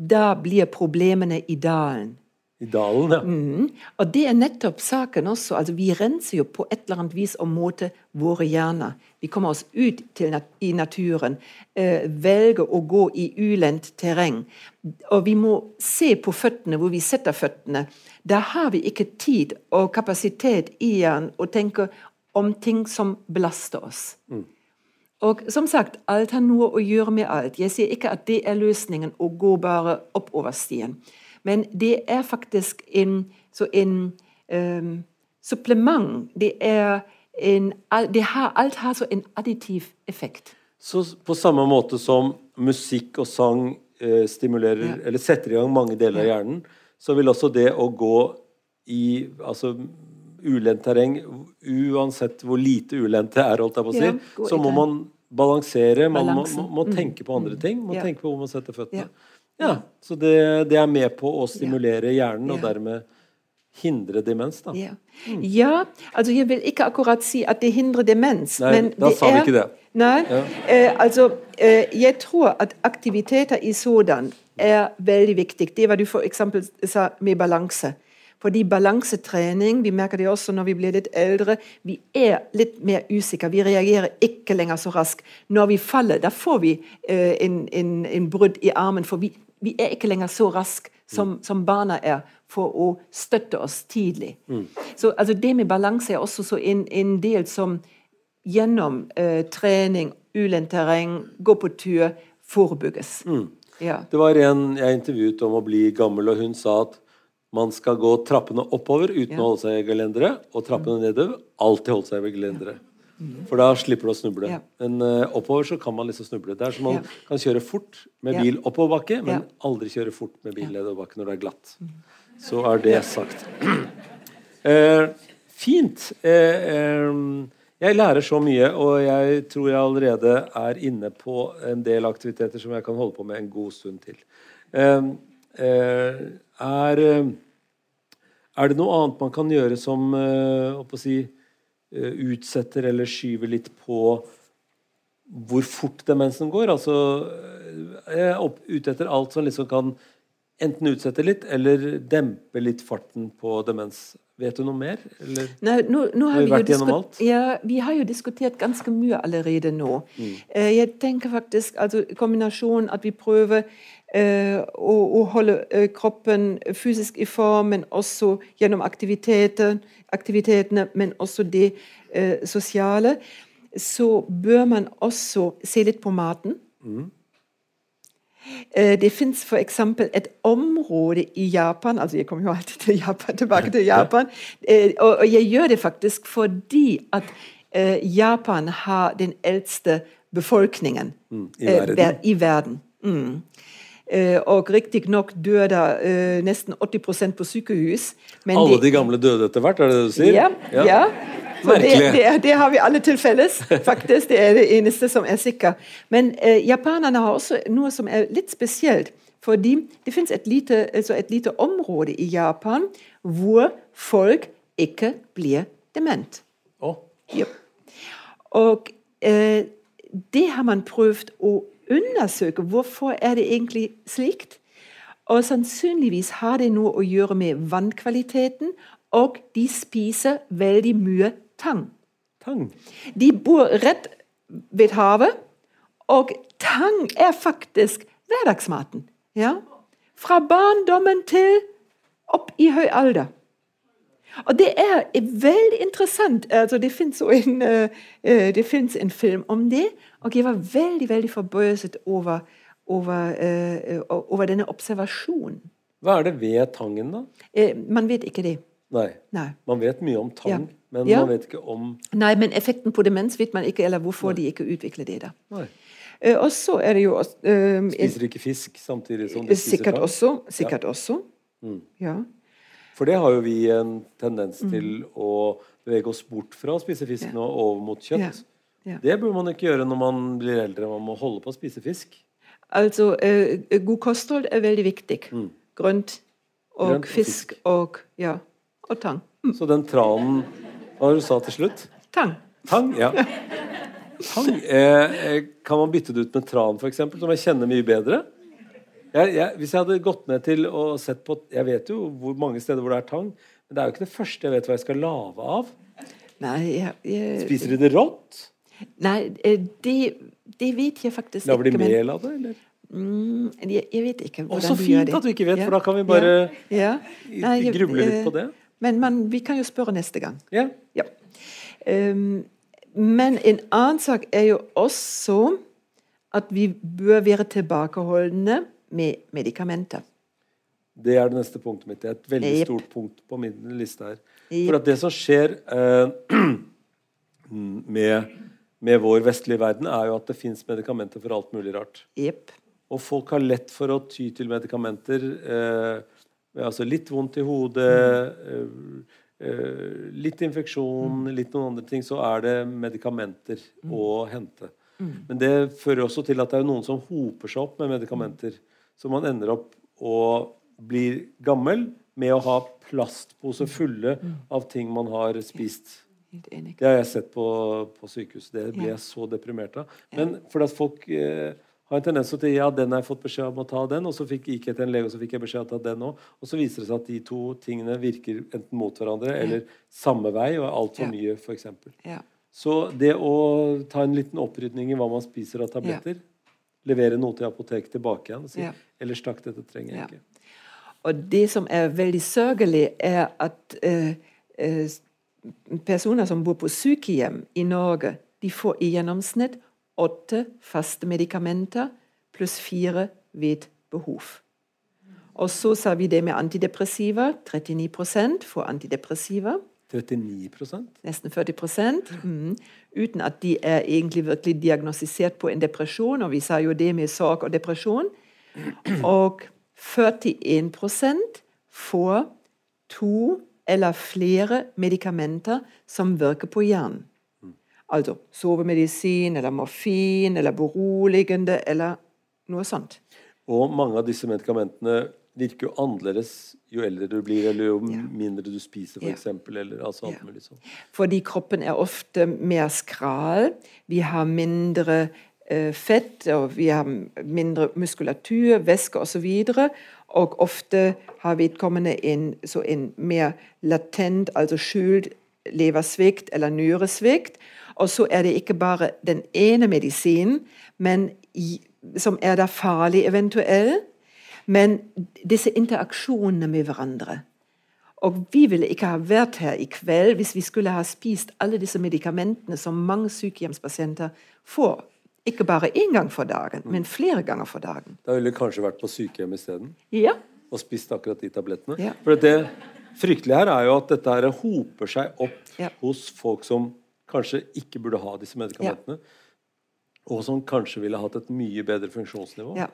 da blir problemene i dalen. I dalen, ja. Mm. Og det er nettopp saken også. Altså, vi renser jo på et eller annet vis og måte våre hjerner. Vi kommer oss ut til nat i naturen, eh, velger å gå i ulendt terreng. Og vi må se på føttene, hvor vi setter føttene. Da har vi ikke tid og kapasitet i hjernen å tenke om ting som belaster oss. Og som sagt, alt har noe å gjøre med alt. Jeg sier ikke at det er løsningen å gå bare oppover stien. Men det er faktisk en, så en um, supplement. Det, er en, det har, alt har så en additiv effekt. Så på samme måte som musikk og sang eh, stimulerer, Ja. eller setter i gang mange deler av hjernen, så vil også det å gå i altså, ulendt terreng, uansett hvor lite ulendt det er, holdt jeg på å si, Ja, så må man balansere, man må, må, må tenke på andre ting, må Ja. tenke på hvor man setter føttene. Ja. Ja, så det, det er med på å stimulere hjernen, og dermed hindre demens, da. Ja. ja, altså jeg vil ikke akkurat si at det hindrer demens. Nei, men da det sa vi ikke det. Nei, eh, altså eh, jeg tror at aktiviteter i sådan er veldig viktig. Det var du for eksempel sa med balanse. Fordi balansetrening, vi merker det også når vi blir litt eldre, vi er litt mer usikre. Vi reagerer ikke lenger så raskt. Når vi faller, da får vi eh, en, en, en, brudd i armen, for vi, vi er ikke lenger så raske som, som, barna er, for å støtte oss tidlig. Mm. Så altså, Det med balanse er også en, en, del som gjennom eh, trening, ulendt terreng, gå på tur, forebygges. Mm. Ja. Det var en jeg intervjuet om å bli gammel, og hun sa at man skal gå trappene oppover uten ja. å holde seg i gelendere, og trappene nedover alltid holde seg ved gelendere. For da slipper du å snuble. Ja. Men uh, oppover så kan man liksom snuble. Det er som man ja. kan kjøre fort med bil oppoverbakke, men aldri kjøre fort med bil nedoverbakke når det er glatt. Så er det sagt. Uh, fint. Uh, jeg lærer så mye, og jeg tror jeg allerede er inne på en del aktiviteter som jeg kan holde på med en god stund til. er er, er det noe annet man kan gjøre som uh, si, uh, utsetter eller skyver litt på hvor fort demensen går? Altså, jeg er ute etter alt som liksom kan enten utsette litt eller dempe litt farten på demens. Vet du noe mer? Eller? Nei, nå, nå har, har vi, vært gjennom alt? Ja, vi har jo diskutert ganske mye allerede nå. Mm. Jeg tenker faktisk altså kombinasjonen at vi prøver Å, å, holde eh, kroppen fysisk i form, men også gjennom aktivitetene, men også det eh, sosiale, så bør man også se litt på maten. Mm. Det fins f.eks. et område i Japan altså Jeg kommer jo alltid til Japan, tilbake til Japan. Og jeg gjør det faktisk fordi at Japan har den eldste befolkningen mm, i verden. I verden. Mm. Eh, og riktignok dør da eh, nesten 80% på sykehus. alle de gamle døde etter hvert, er det det du sier? Ja. ja. ja. Det, det, det, har vi alle til felles, faktisk. Det er det eneste som er sikkert. Men uh, japanerne har også noe som er litt spesielt. Fordi det fins et, altså et, lite område i Japan hvor folk ikke blir dement. Oh. Ja. Og uh, det har man prøvd å undersøke hvorfor er det egentlig slikt. Og sannsynligvis har det noe å gjøre med vannkvaliteten, og de spiser veldig mye tang. Tang? De bor rett ved havet, og tang er faktisk hverdagsmaten. Ja? Fra barndommen til opp i høy alder. Og det er veldig interessant. Altså, det fins en, uh, en, film om det, og jeg var veldig veldig forbauset over, over, uh, over, denne observasjonen. Hva er det ved tangen, da? Uh, man vet ikke det. Nei. Nei. Man vet mye om tang, ja. men ja. man vet ikke om Nei, men effekten på demens vet man ikke, eller hvorfor Nei. de ikke utvikler det. da. Nei. og så er det jo Spiser ikke fisk samtidig som de spiser sikkert tang? Også, sikkert ja. også. Mm. Ja. For det har jo vi en tendens mm. til å bevege oss bort fra å spise fisk nå over mot kjøtt. Det bør man ikke gjøre når man blir eldre. Man må holde på å spise fisk. Altså, eh, god kosthold er veldig viktig. Mm. Grønt og, Grønt fisk, fisk, og, ja, og tang. Mm. Så den tranen Hva var det du sa til slutt? Tang. Tang, ja. Tang, eh, eh, kan man bytte det ut med tran, f.eks., som jeg kjenner mye bedre? Jeg, jeg, hvis jeg hadde gått ned til og sett på Jeg vet jo hvor mange steder hvor det er tang, men det er jo ikke det første jeg vet hva jeg skal lage av. Nei, jeg, Spiser de det rått? Nei, eh, det, de vet jeg faktisk ikke. Lager de mel av det, eller? Mm, jeg, jeg, vet ikke hvordan de gjør det. Så fint at du ikke vet, ja. for da kan vi bare ja. Ja. Nei, gruble litt på det. Men man, vi kan jo spørre neste gang. Ja. Um, men en annen sak er jo også at vi bør være tilbakeholdne med medikamenter. Det er det neste punktet mitt. Det er et veldig yep. stort punkt på min liste her. Yep. For at det som skjer eh, med, med, vår vestlige verden, er jo at det fins medikamenter for alt mulig rart. Yep. Og folk har lett for å ty til medikamenter. Eh, altså litt vondt i hodet, mm. eh, litt infeksjon, mm. litt noen andre ting, så er det medikamenter mm. å hente. Mm. Men det fører også til at det er noen som hoper seg opp med medikamenter. Så man ender opp og blir gammel med å ha plastposer fulle av ting man har spist. Det har jeg sett på, på sykehuset. Det ble jeg så deprimert av. Men fordi at folk eh, har en tendens til ja, den har jeg fått beskjed om å ta den, og så fikk, gikk jeg til en lege og så fikk jeg beskjed om å ta den òg. Og så viser det seg at de to tingene virker enten mot hverandre eller samme vei og er altfor mye, f.eks. Ja. Så det å ta en liten opprydning i hva man spiser av tabletter, levere noe til apoteket tilbake igjen og si Ja. ellers takk, dette trenger jeg Ja. ikke. Og det som er veldig sørgelig, er at eh, eh, personer som bor på sykehjem i Norge, de får i gjennomsnitt åtte faste medikamenter pluss fire ved behov. Og så sa vi det med antidepressiva. 39% får antidepressiva. 39 Nesten 40 mm, Uten at de er egentlig virkelig diagnostisert på en depresjon. Og vi sa jo det med sorg og depresjon. Og 41 får to eller flere medikamenter som virker på hjernen. Altså sovemedisin eller morfin eller beroligende eller noe sånt. Og mange av disse medikamentene virker jo annerledes jo eldre du blir, eller jo Ja. mindre du spiser, f.eks. Eller altså alt Ja. mulig sånn. Fordi kroppen er ofte mer skral. Vi har mindre eh, fett, og vi har mindre muskulatur, væske osv. Og, og ofte har vedkommende en, så en mer latent, altså skjult leversvikt eller nyresvikt. Og så er det ikke bare den ene medisinen men i, som er da farlig eventuell, men disse interaksjonene med hverandre. Og vi ville ikke ha vært her i kveld hvis vi skulle ha spist alle disse medikamentene som mange sykehjemspasienter får. Ikke bare én gang for dagen, men flere ganger for dagen. Da ville du kanskje vært på sykehjem isteden Ja, og spist akkurat de tablettene. Ja. For det fryktelige her er jo at dette her hoper seg opp Ja. hos folk som kanskje ikke burde ha disse medikamentene. Og som kanskje ville hatt et mye bedre funksjonsnivå. ja.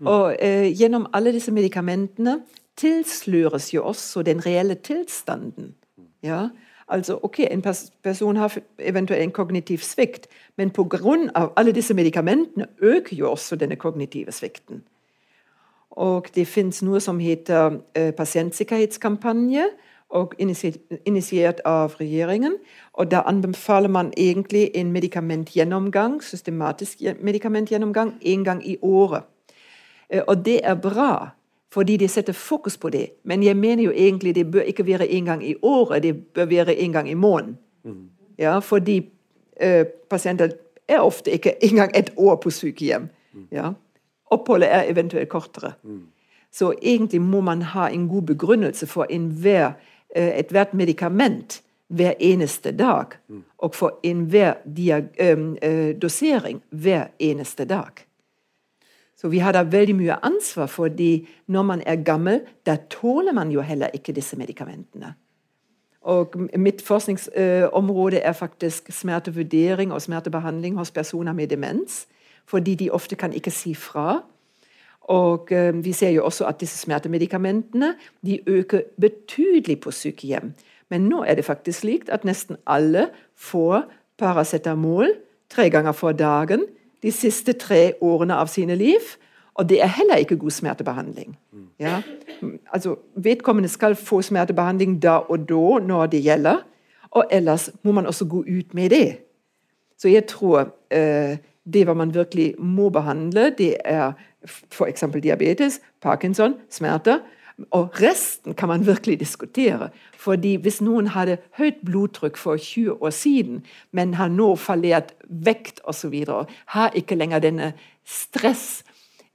Og eh, gjennom alle disse medikamentene tilsløres jo også den reelle tilstanden. Ja, altså ok, En pers person har eventuelt en kognitiv svikt, men pga. alle disse medikamentene øker jo også denne kognitive svikten. Og det fins noe som heter eh, pasientsikkerhetskampanje, og initiert av regjeringen. Og da anbefaler man egentlig en medikamentgjennomgang, systematisk gje- medikamentgjennomgang, én gang i året. Eh, og det er bra, fordi de setter fokus på det. Men jeg mener jo egentlig det bør ikke være én gang i året, det bør være én gang i måneden. Ja, fordi eh, pasienter er ofte ikke engang et år på sykehjem. Ja. Oppholdet er eventuelt kortere. Så egentlig må man ha en god begrunnelse for enhver, ethvert medikament hver eneste dag. Og for enhver eh, dosering hver eneste dag. Så vi har da veldig mye ansvar, fordi når man er gammel, da tåler man jo heller ikke disse medikamentene. Og mitt forskningsområde er faktisk smertevurdering og smertebehandling hos personer med demens. Fordi de ofte kan ikke si fra. Og eh, vi ser jo også at disse smertemedikamentene de øker betydelig på sykehjem. Men nå er det faktisk slik at nesten alle får paracetamol tre ganger for dagen de siste tre årene av sine liv. Og det er heller ikke god smertebehandling. Ja? Altså, vedkommende skal få smertebehandling da og da når det gjelder, og ellers må man også gå ut med det. Så jeg tror eh, det hva man virkelig må behandle, det er f.eks. diabetes, Parkinson, smerter. Og resten kan man virkelig diskutere. Fordi hvis noen hadde høyt blodtrykk for 20 år siden, men har nå fallert vekt osv., har ikke lenger denne stress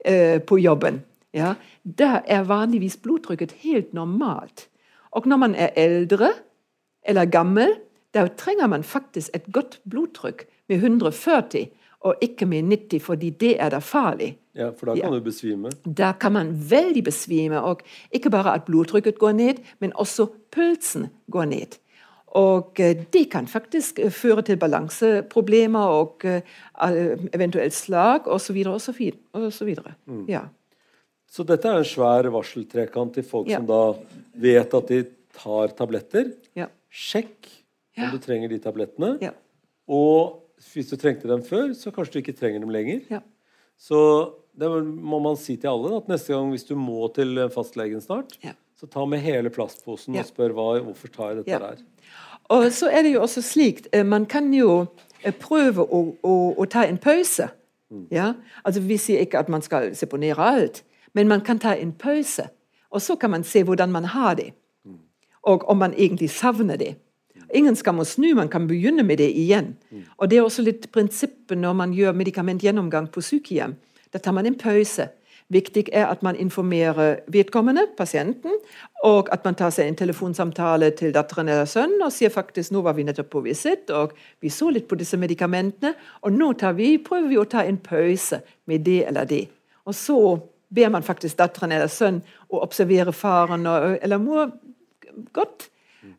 eh, på jobben, ja, da er vanligvis blodtrykket helt normalt. Og når man er eldre eller gammel, da trenger man faktisk et godt blodtrykk med 140, og ikke med 90, fordi det er da farlig. Ja, For da kan Ja. du besvime. Da kan man veldig besvime, og ikke bare at blodtrykket går ned, men også pulsen går ned. Og eh, det kan faktisk eh, føre til balanseproblemer og eh, eventuelt slag osv. osv. Ja. Så dette er en svær varseltrekant til folk Ja. som da vet at de tar tabletter. Ja. Sjekk om du trenger de tablettene. Ja. Og hvis du trengte dem før, så kanskje du ikke trenger dem lenger. Ja. Så det må man si til alle at neste gang hvis du må til fastlegen snart, Ja. så ta med hele plastposen Ja. og spør hva, hvorfor tar jeg dette der. Og så er det jo også slik eh, Man kan jo eh, prøve å, å, å ta en pause Ja? Altså, vi sier ikke at man skal seponere alt, men man kan ta en pause. Og så kan man se hvordan man har det, og om man egentlig savner det. Ingen skam å snu, man kan begynne med det igjen. Og Det er også litt prinsippet når man gjør medikamentgjennomgang på sykehjem. Da tar man en pause. Viktig er at man informerer vedkommende, pasienten, og at man tar seg en telefonsamtale til datteren eller sønnen og sier faktisk nå var vi nettopp på visitt, og vi så litt på disse medikamentene, og nå vi, prøver vi å ta en pause med det eller det. Og så ber man faktisk datteren eller sønnen å observere faren eller mor godt.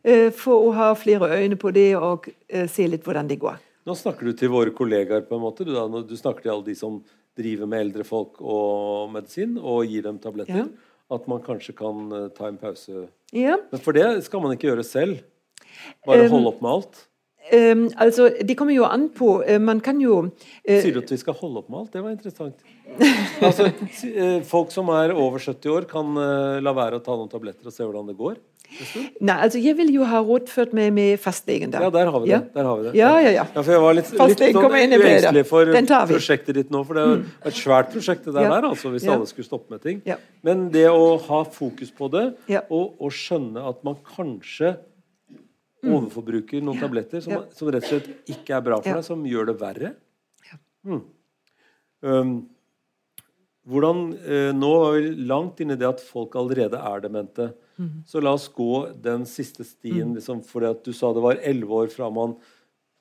Uh, for å ha flere øyne på det og uh, se litt hvordan det går. Nå snakker du til våre kollegaer, på en måte. Du, du snakker til alle de som driver med eldre folk og medisin, og gir dem tabletter. Ja. At man kanskje kan uh, ta en pause. Ja. Men for det skal man ikke gjøre selv. Bare um, holde opp med alt. Um, altså, Det kommer jo an på Man kan jo Sier du at vi skal holde opp med alt? Det var interessant. altså, Folk som er over 70 år, kan la være å ta noen tabletter og se hvordan det går? Nei, altså Jeg vil jo ha rådført meg med fastlegen der. Ja, der har vi det. Ja. Der har vi det. Ja, ja, ja. ja jeg var litt, litt sånn uengstelig for prosjektet ditt nå. For det er mm. et svært prosjekt det der, der altså, hvis alle skulle stoppe med ting. Men det å ha fokus på det, og, og, skjønne at man kanskje mm. overforbruker noen tabletter som, som, rett og slett ikke er bra for deg, som gjør det verre mm. um, hvordan, uh, Nå var vi langt inn i det at folk allerede er demente. Mm. Så la oss gå den siste stien. Mm. Liksom, at du sa det var elleve år fra man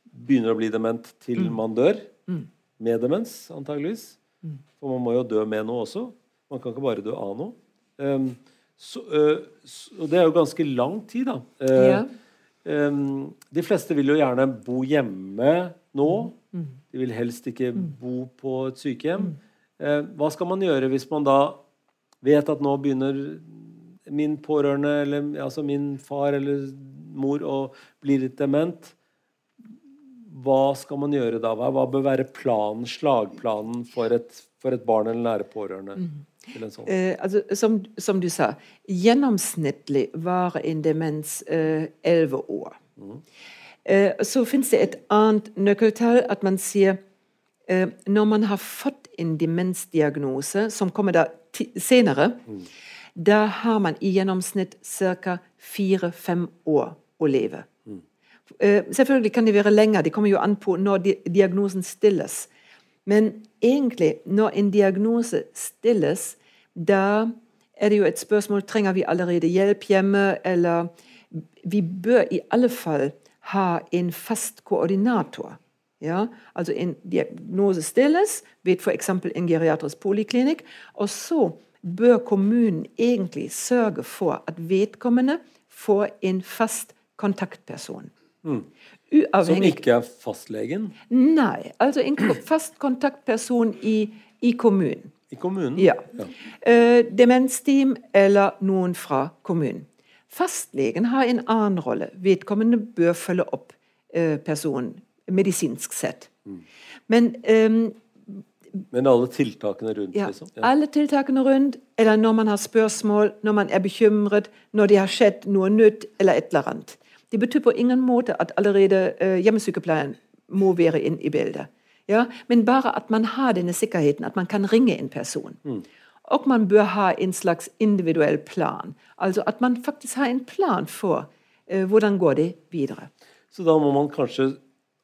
begynner å bli dement, til mm. man dør. Mm. Med demens, antageligvis. Mm. For man må jo dø med noe også. Man kan ikke bare dø av noe. Um, så, uh, så, det er jo ganske lang tid, da. Uh, ja. um, de fleste vil jo gjerne bo hjemme nå. De vil helst ikke bo på et sykehjem. Uh, hva skal man gjøre hvis man da vet at nå begynner min pårørende, eller altså min far eller mor, og blir litt dement, hva skal man gjøre da? Hva bør være planen, slagplanen for et, for et barn eller nære pårørende? Mm. Sånn? Eh, altså, som, som, du sa, gjennomsnittlig varer en demens eh, elleve eh, år. Mm. Eh, så fins det et annet nøkkeltall, at man sier eh, når man har fått en demensdiagnose, som kommer da senere, mm da har man i gjennomsnitt ca. fire-fem år å leve. Mm. Uh, selvfølgelig kan det være lenger, det kommer jo an på når di diagnosen stilles. Men egentlig, når en diagnose stilles, da er det jo et spørsmål trenger vi allerede hjelp hjemme, eller vi bør i alle fall ha en fast koordinator. Ja, altså En diagnose stilles ved f.eks. en geriatrisk poliklinikk, og så bør kommunen egentlig sørge for at vedkommende får en fast kontaktperson. Mm. Som ikke er fastlegen? Nei. Altså en fast kontaktperson i, i kommunen. I kommunen? Ja. ja. Uh, demensteam eller noen fra kommunen. Fastlegen har en annen rolle. Vedkommende bør følge opp uh, personen medisinsk sett. Mm. Men um, men alle tiltakene rundt? Ja, liksom? ja. alle tiltakene rundt. Eller når man har spørsmål, når man er bekymret, når det har skjedd noe nytt, eller et eller annet. Det betyr på ingen måte at allerede uh, hjemmesykepleien må være inn i bildet. Ja? Men bare at man har denne sikkerheten, at man kan ringe en person. Mm. Og man bør ha en slags individuell plan. Altså at man faktisk har en plan for uh, hvordan går det videre. Så da må man kanskje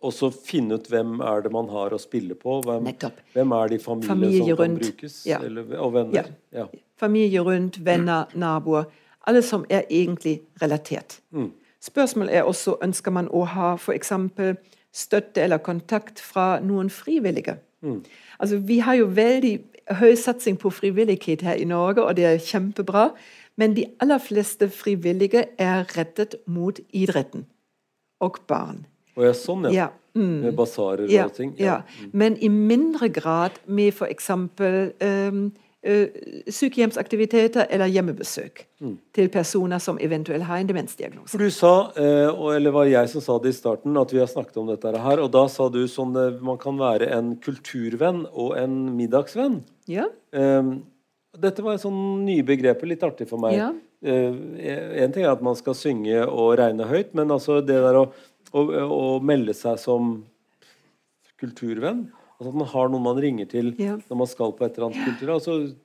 og så finne ut hvem er det man har å spille på. Hvem, hvem er de familiene Familie som rundt. kan brukes? Ja. Eller, og venner. Ja. Ja. Familie rundt, venner, naboer. Alle som er egentlig relatert. Mm. Spørsmålet er også ønsker man å ha f.eks. støtte eller kontakt fra noen frivillige. Mm. Altså, vi har jo veldig høy satsing på frivillighet her i Norge, og det er kjempebra. Men de aller fleste frivillige er rettet mot idretten og barn. Og ja, sånn, ja. Mm. Med basarer ja, og ting. Ja. ja. Men i mindre grad med f.eks. Um, sykehjemsaktiviteter eller hjemmebesøk mm. til personer som eventuelt har en demensdiagnose. For Du sa, eller var jeg som sa det i starten, at vi har snakket om dette her. Og da sa du sånn man kan være en kulturvenn og en middagsvenn. Ja. Dette var et sånn nye begrepet, litt artig for meg. Ja. en ting er at man skal synge og regne høyt, men altså det der å å, å, melde seg som kulturvenn. Altså at man har noen man ringer til Ja. når man skal på et eller annet kultur. Altså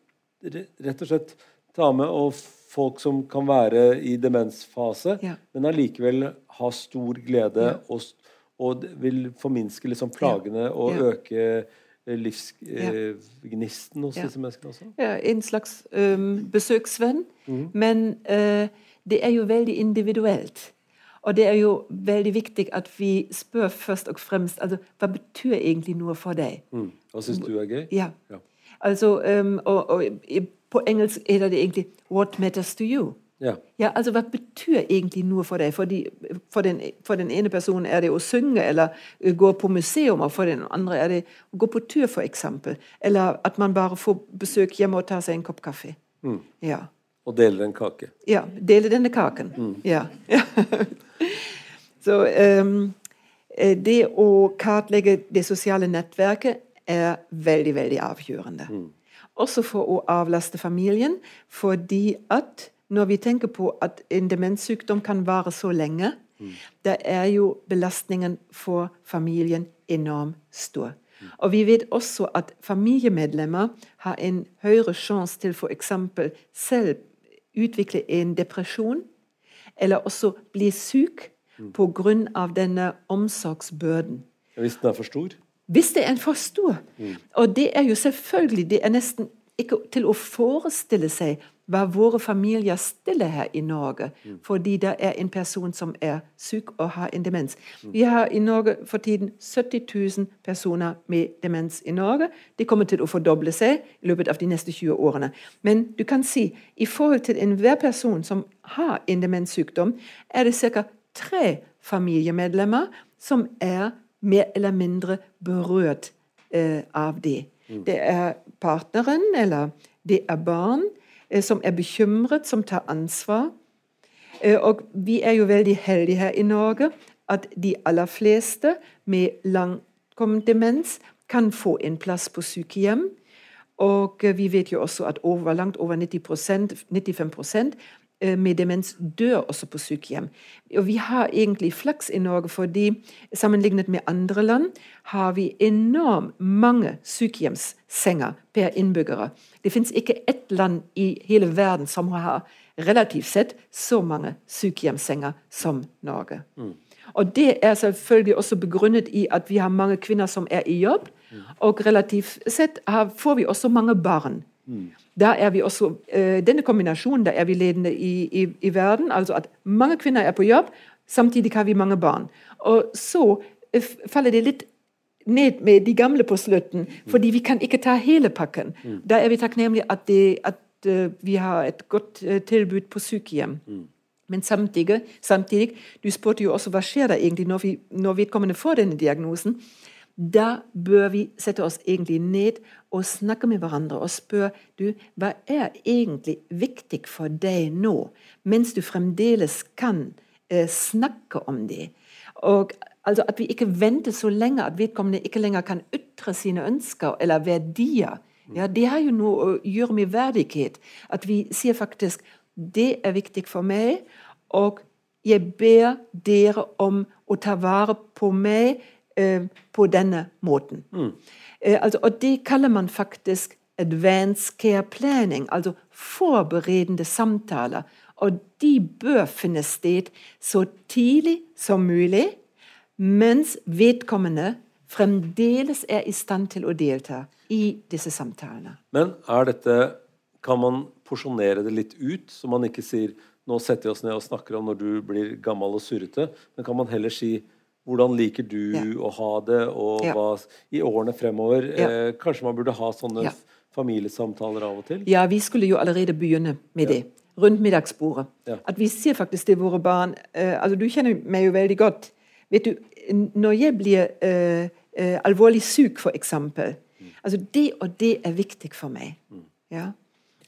rett og slett ta med og folk som kan være i demensfase, Ja. men allikevel ha stor glede Ja. og, og vil forminske liksom plagene og øke livsgnisten hos Ja. disse menneskene også. Ja, en slags um, besøksvenn. Mm. Men uh, det er jo veldig individuelt. Og det er jo veldig viktig at vi spør først og fremst altså, hva betyr egentlig noe for deg. Mm. Hva syns du er gøy? Ja. Ja. Altså, um, og, og på engelsk heter det egentlig 'What matters to you'? Ja. Ja, altså Hva betyr egentlig noe for deg? Fordi, for, den, for den ene personen er det å synge eller gå på museum, og for den andre er det å gå på tur, f.eks. Eller at man bare får besøk hjemme og tar seg en kopp kaffe. Mm. Ja. Og deler en kake. ja. Dele denne kaken. Ja. Så eh, det å kartlegge det sosiale nettverket er veldig, veldig avgjørende. Også for å avlaste familien, fordi at når vi tenker på at en demenssykdom kan vare så lenge, da er jo belastningen for familien enormt stor. Og vi vet også at familiemedlemmer har en høyere sjanse til f.eks. selv utvikle en depresjon, eller også bli syk pga. denne omsorgsbyrden. Hvis den er for stor. Hvis det er en for stor. Og det er jo selvfølgelig Det er nesten ikke til å forestille seg hva våre familier stiller her i Norge, fordi det er en person som er syk og har en demens. Vi har i Norge for tiden 70 000 personer med demens i Norge. De kommer til å fordoble seg i løpet av de neste 20 årene. Men du kan si i forhold til enhver person som har en demenssykdom, er det ca. tre familiemedlemmer som er mer eller mindre berørt eh, av det. Det er partneren, eller det er barn som er bekymret, som tar ansvar. Eh, og vi er jo veldig heldige her i Norge at de aller fleste med langkommen demens kan få en plass på sykehjem. Og eh, vi vet jo også at over, langt over 90% 95 eh, med demens dør også på sykehjem. Og vi har egentlig flaks i Norge, fordi sammenlignet med andre land har vi enormt mange sykehjemssenger per innbyggere. Det fins ikke ett land i hele verden som har relativt sett så mange sykehjemssenger som Norge. Og det er selvfølgelig også begrunnet i at vi har mange kvinner som er i jobb, og relativt sett har, får vi også mange barn. Da er vi også, eh, denne kombinasjonen da er vi ledende i, i, i verden. altså at Mange kvinner er på jobb, samtidig har vi mange barn. Og så eh, faller det litt ned med de gamle på slutten, fordi vi kan ikke ta hele pakken. Da er vi takknemlige at, det, at eh, vi har et godt tilbud på sykehjem. Men samtidig, samtidig, du spurte jo også hva skjer da egentlig når, vi, når vedkommende får denne diagnosen. Da bør vi sette oss egentlig ned og snakke med hverandre og spørre du, hva er egentlig viktig for deg nå, mens du fremdeles kan eh, snakke om det. Og altså At vi ikke venter så lenge at vedkommende ikke lenger kan ytre sine ønsker eller verdier. Ja, Det har jo noe å gjøre med verdighet. At vi sier faktisk det er viktig for meg, og jeg ber dere om å ta vare på meg eh, på denne måten. Eh, altså, og det kaller man faktisk advanced care planning, altså forberedende samtaler. Og de bør finne sted så tidlig som mulig, mens vedkommende fremdeles er i stand til å delta i disse samtalene. Men er dette Kan man porsjonere det litt ut, så man ikke sier nå setter vi oss ned og snakker om når du blir gammel og surrete, men kan man heller si hvordan liker du Ja. å ha det, og Ja. hva i årene fremover? Ja. Eh, kanskje man burde ha sånne familiesamtaler av og til? Ja, vi skulle jo allerede begynne med det. Rundt middagsbordet. At vi sier faktisk til våre barn eh, altså Du kjenner meg jo veldig godt. Vet du, Når jeg blir eh, eh, alvorlig syk, for eksempel altså Det og det er viktig for meg. Ja.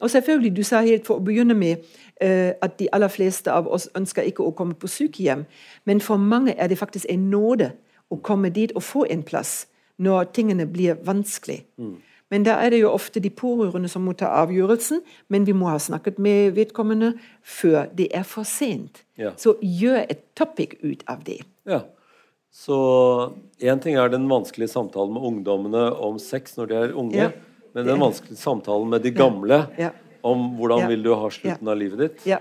Og selvfølgelig, du sa helt for å begynne med eh, at de aller fleste av oss ønsker ikke å komme på sykehjem. Men for mange er det faktisk en nåde å komme dit og få en plass når tingene blir vanskelig. Men da er det jo ofte de pårørende som må ta avgjørelsen, men vi må ha snakket med vedkommende før det er for sent. Ja. Så gjør et topic ut av det. Ja. Så én ting er den vanskelige samtalen med ungdommene om sex når de er unge. Ja. Men den vanskelige samtalen med de gamle Ja. om hvordan Ja. vil du ha slutten av livet ditt, Ja.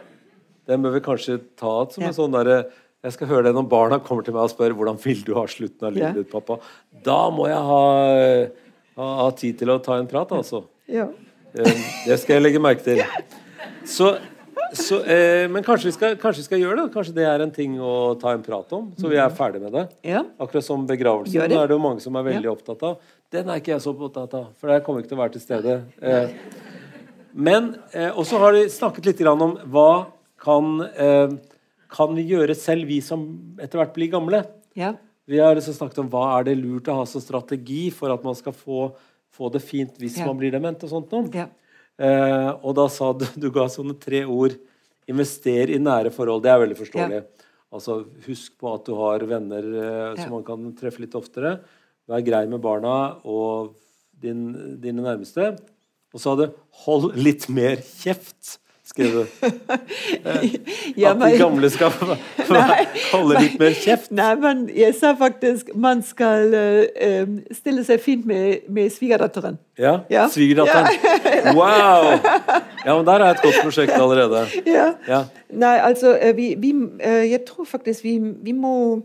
den bør vi kanskje ta som Ja. en sånn derre Jeg skal høre det når barna kommer til meg og spør hvordan vil du ha slutten av livet Ja. ditt, pappa. Da må jeg ha, ha, ha tid til å ta en prat, altså. ja. Eh, Det skal jeg legge merke til. Så, så, eh, men kanskje vi, skal, kanskje vi skal gjøre det? Kanskje det er en ting å ta en prat om? Så vi er ferdig med det? Ja. Akkurat som begravelsen. Det. Er det jo mange som er veldig opptatt av. Den er ikke jeg så opptatt av, for der kommer jeg ikke til å være til stede. Eh, men eh, Og så har de snakket litt grann om hva kan, eh, kan vi gjøre selv, vi som etter hvert blir gamle. ja. Vi har liksom snakket om hva er det lurt å ha som strategi for at man skal få, få det fint hvis Ja. man blir dement. og sånt noe. ja. Eh, og da sa du Du ga sånne tre ord. Invester i nære forhold. Det er veldig forståelig. Altså, Husk på at du har venner eh, Ja. som man kan treffe litt oftere. Vær grei med barna og din, dine nærmeste. Og så hadde 'hold litt mer kjeft', skrev du. Ja, at de gamle skal holde litt mer kjeft. Nei, men jeg sa faktisk man skal eh, stille seg fint med, med svigerdatteren. Ja, Ja. Svigerdatteren. Wow! Ja, men der er et godt prosjekt allerede. Ja. Ja. Nei, altså eh, vi, vi, eh, Jeg tror faktisk vi, vi må,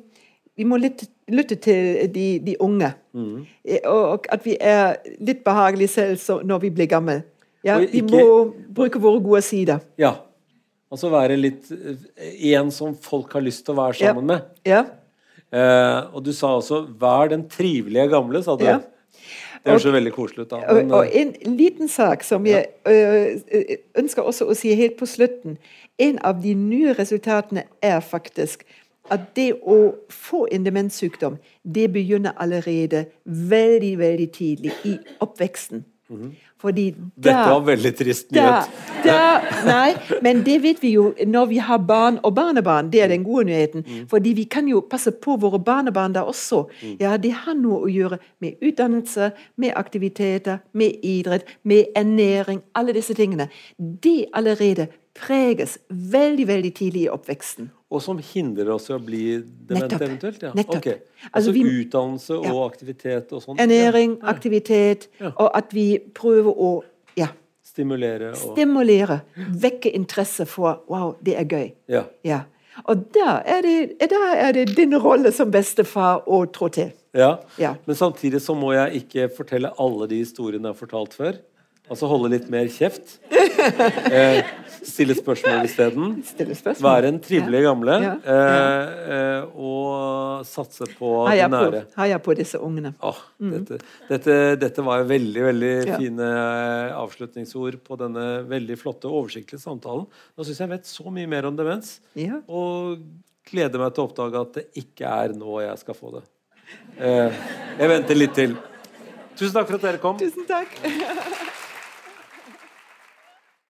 vi må lytte, lytte til de, de unge. Mm. Eh, Og, at vi er litt behagelige selv så, når vi blir gamle. Ja, Og vi ikke- må bruke våre gode sider. ja. Altså være litt eh, En som folk har lyst til å være sammen med. Ja. Eh, og du sa også 'vær den trivelige gamle', sa du. Ja. Det høres jo veldig koselig ut. da. Men, og og, en liten sak som jeg ønsker også å si helt på slutten. En av de nye resultatene er faktisk at det å få en demenssykdom, det begynner allerede veldig, veldig tidlig i oppveksten. Fordi da dette var veldig trist da, nyhet. da, nei, men det vet vi jo når vi har barn og barnebarn. Det er den gode nyheten. Mm. Fordi vi kan jo passe på våre barnebarn da også. Ja, Det har noe å gjøre med utdannelse, med aktiviteter, med idrett, med ernæring. Alle disse tingene. Det allerede preges veldig, veldig tidlig i oppveksten. Og som hindrer oss i å bli dement Nettopp. eventuelt? Ja. Nettopp. Okay. Altså, Altså, vi- utdannelse og Ja. aktivitet og sånn? Ernæring, Ja. aktivitet, og at vi prøver å ja, Stimulere og stimulere, vekke interesse for Wow, det er gøy. Ja. Ja. Og da er det, da er det din rolle som bestefar å trå til. Ja. Ja. Men samtidig så må jeg ikke fortelle alle de historiene jeg har fortalt før. Altså holde litt mer kjeft. Eh, stille spørsmål isteden. Være en trivelig gamle. Ja. Eh, eh, og satse på Heia på, nære. heia på disse ungene. Åh, dette, dette, dette var veldig veldig Ja. fine eh, avslutningsord på denne veldig flotte, oversiktlige samtalen. Nå syns jeg vet så mye mer om demens, Ja. og gleder meg til å oppdage at det ikke er nå jeg skal få det. Eh, jeg venter litt til. Tusen takk for at dere kom. Tusen takk.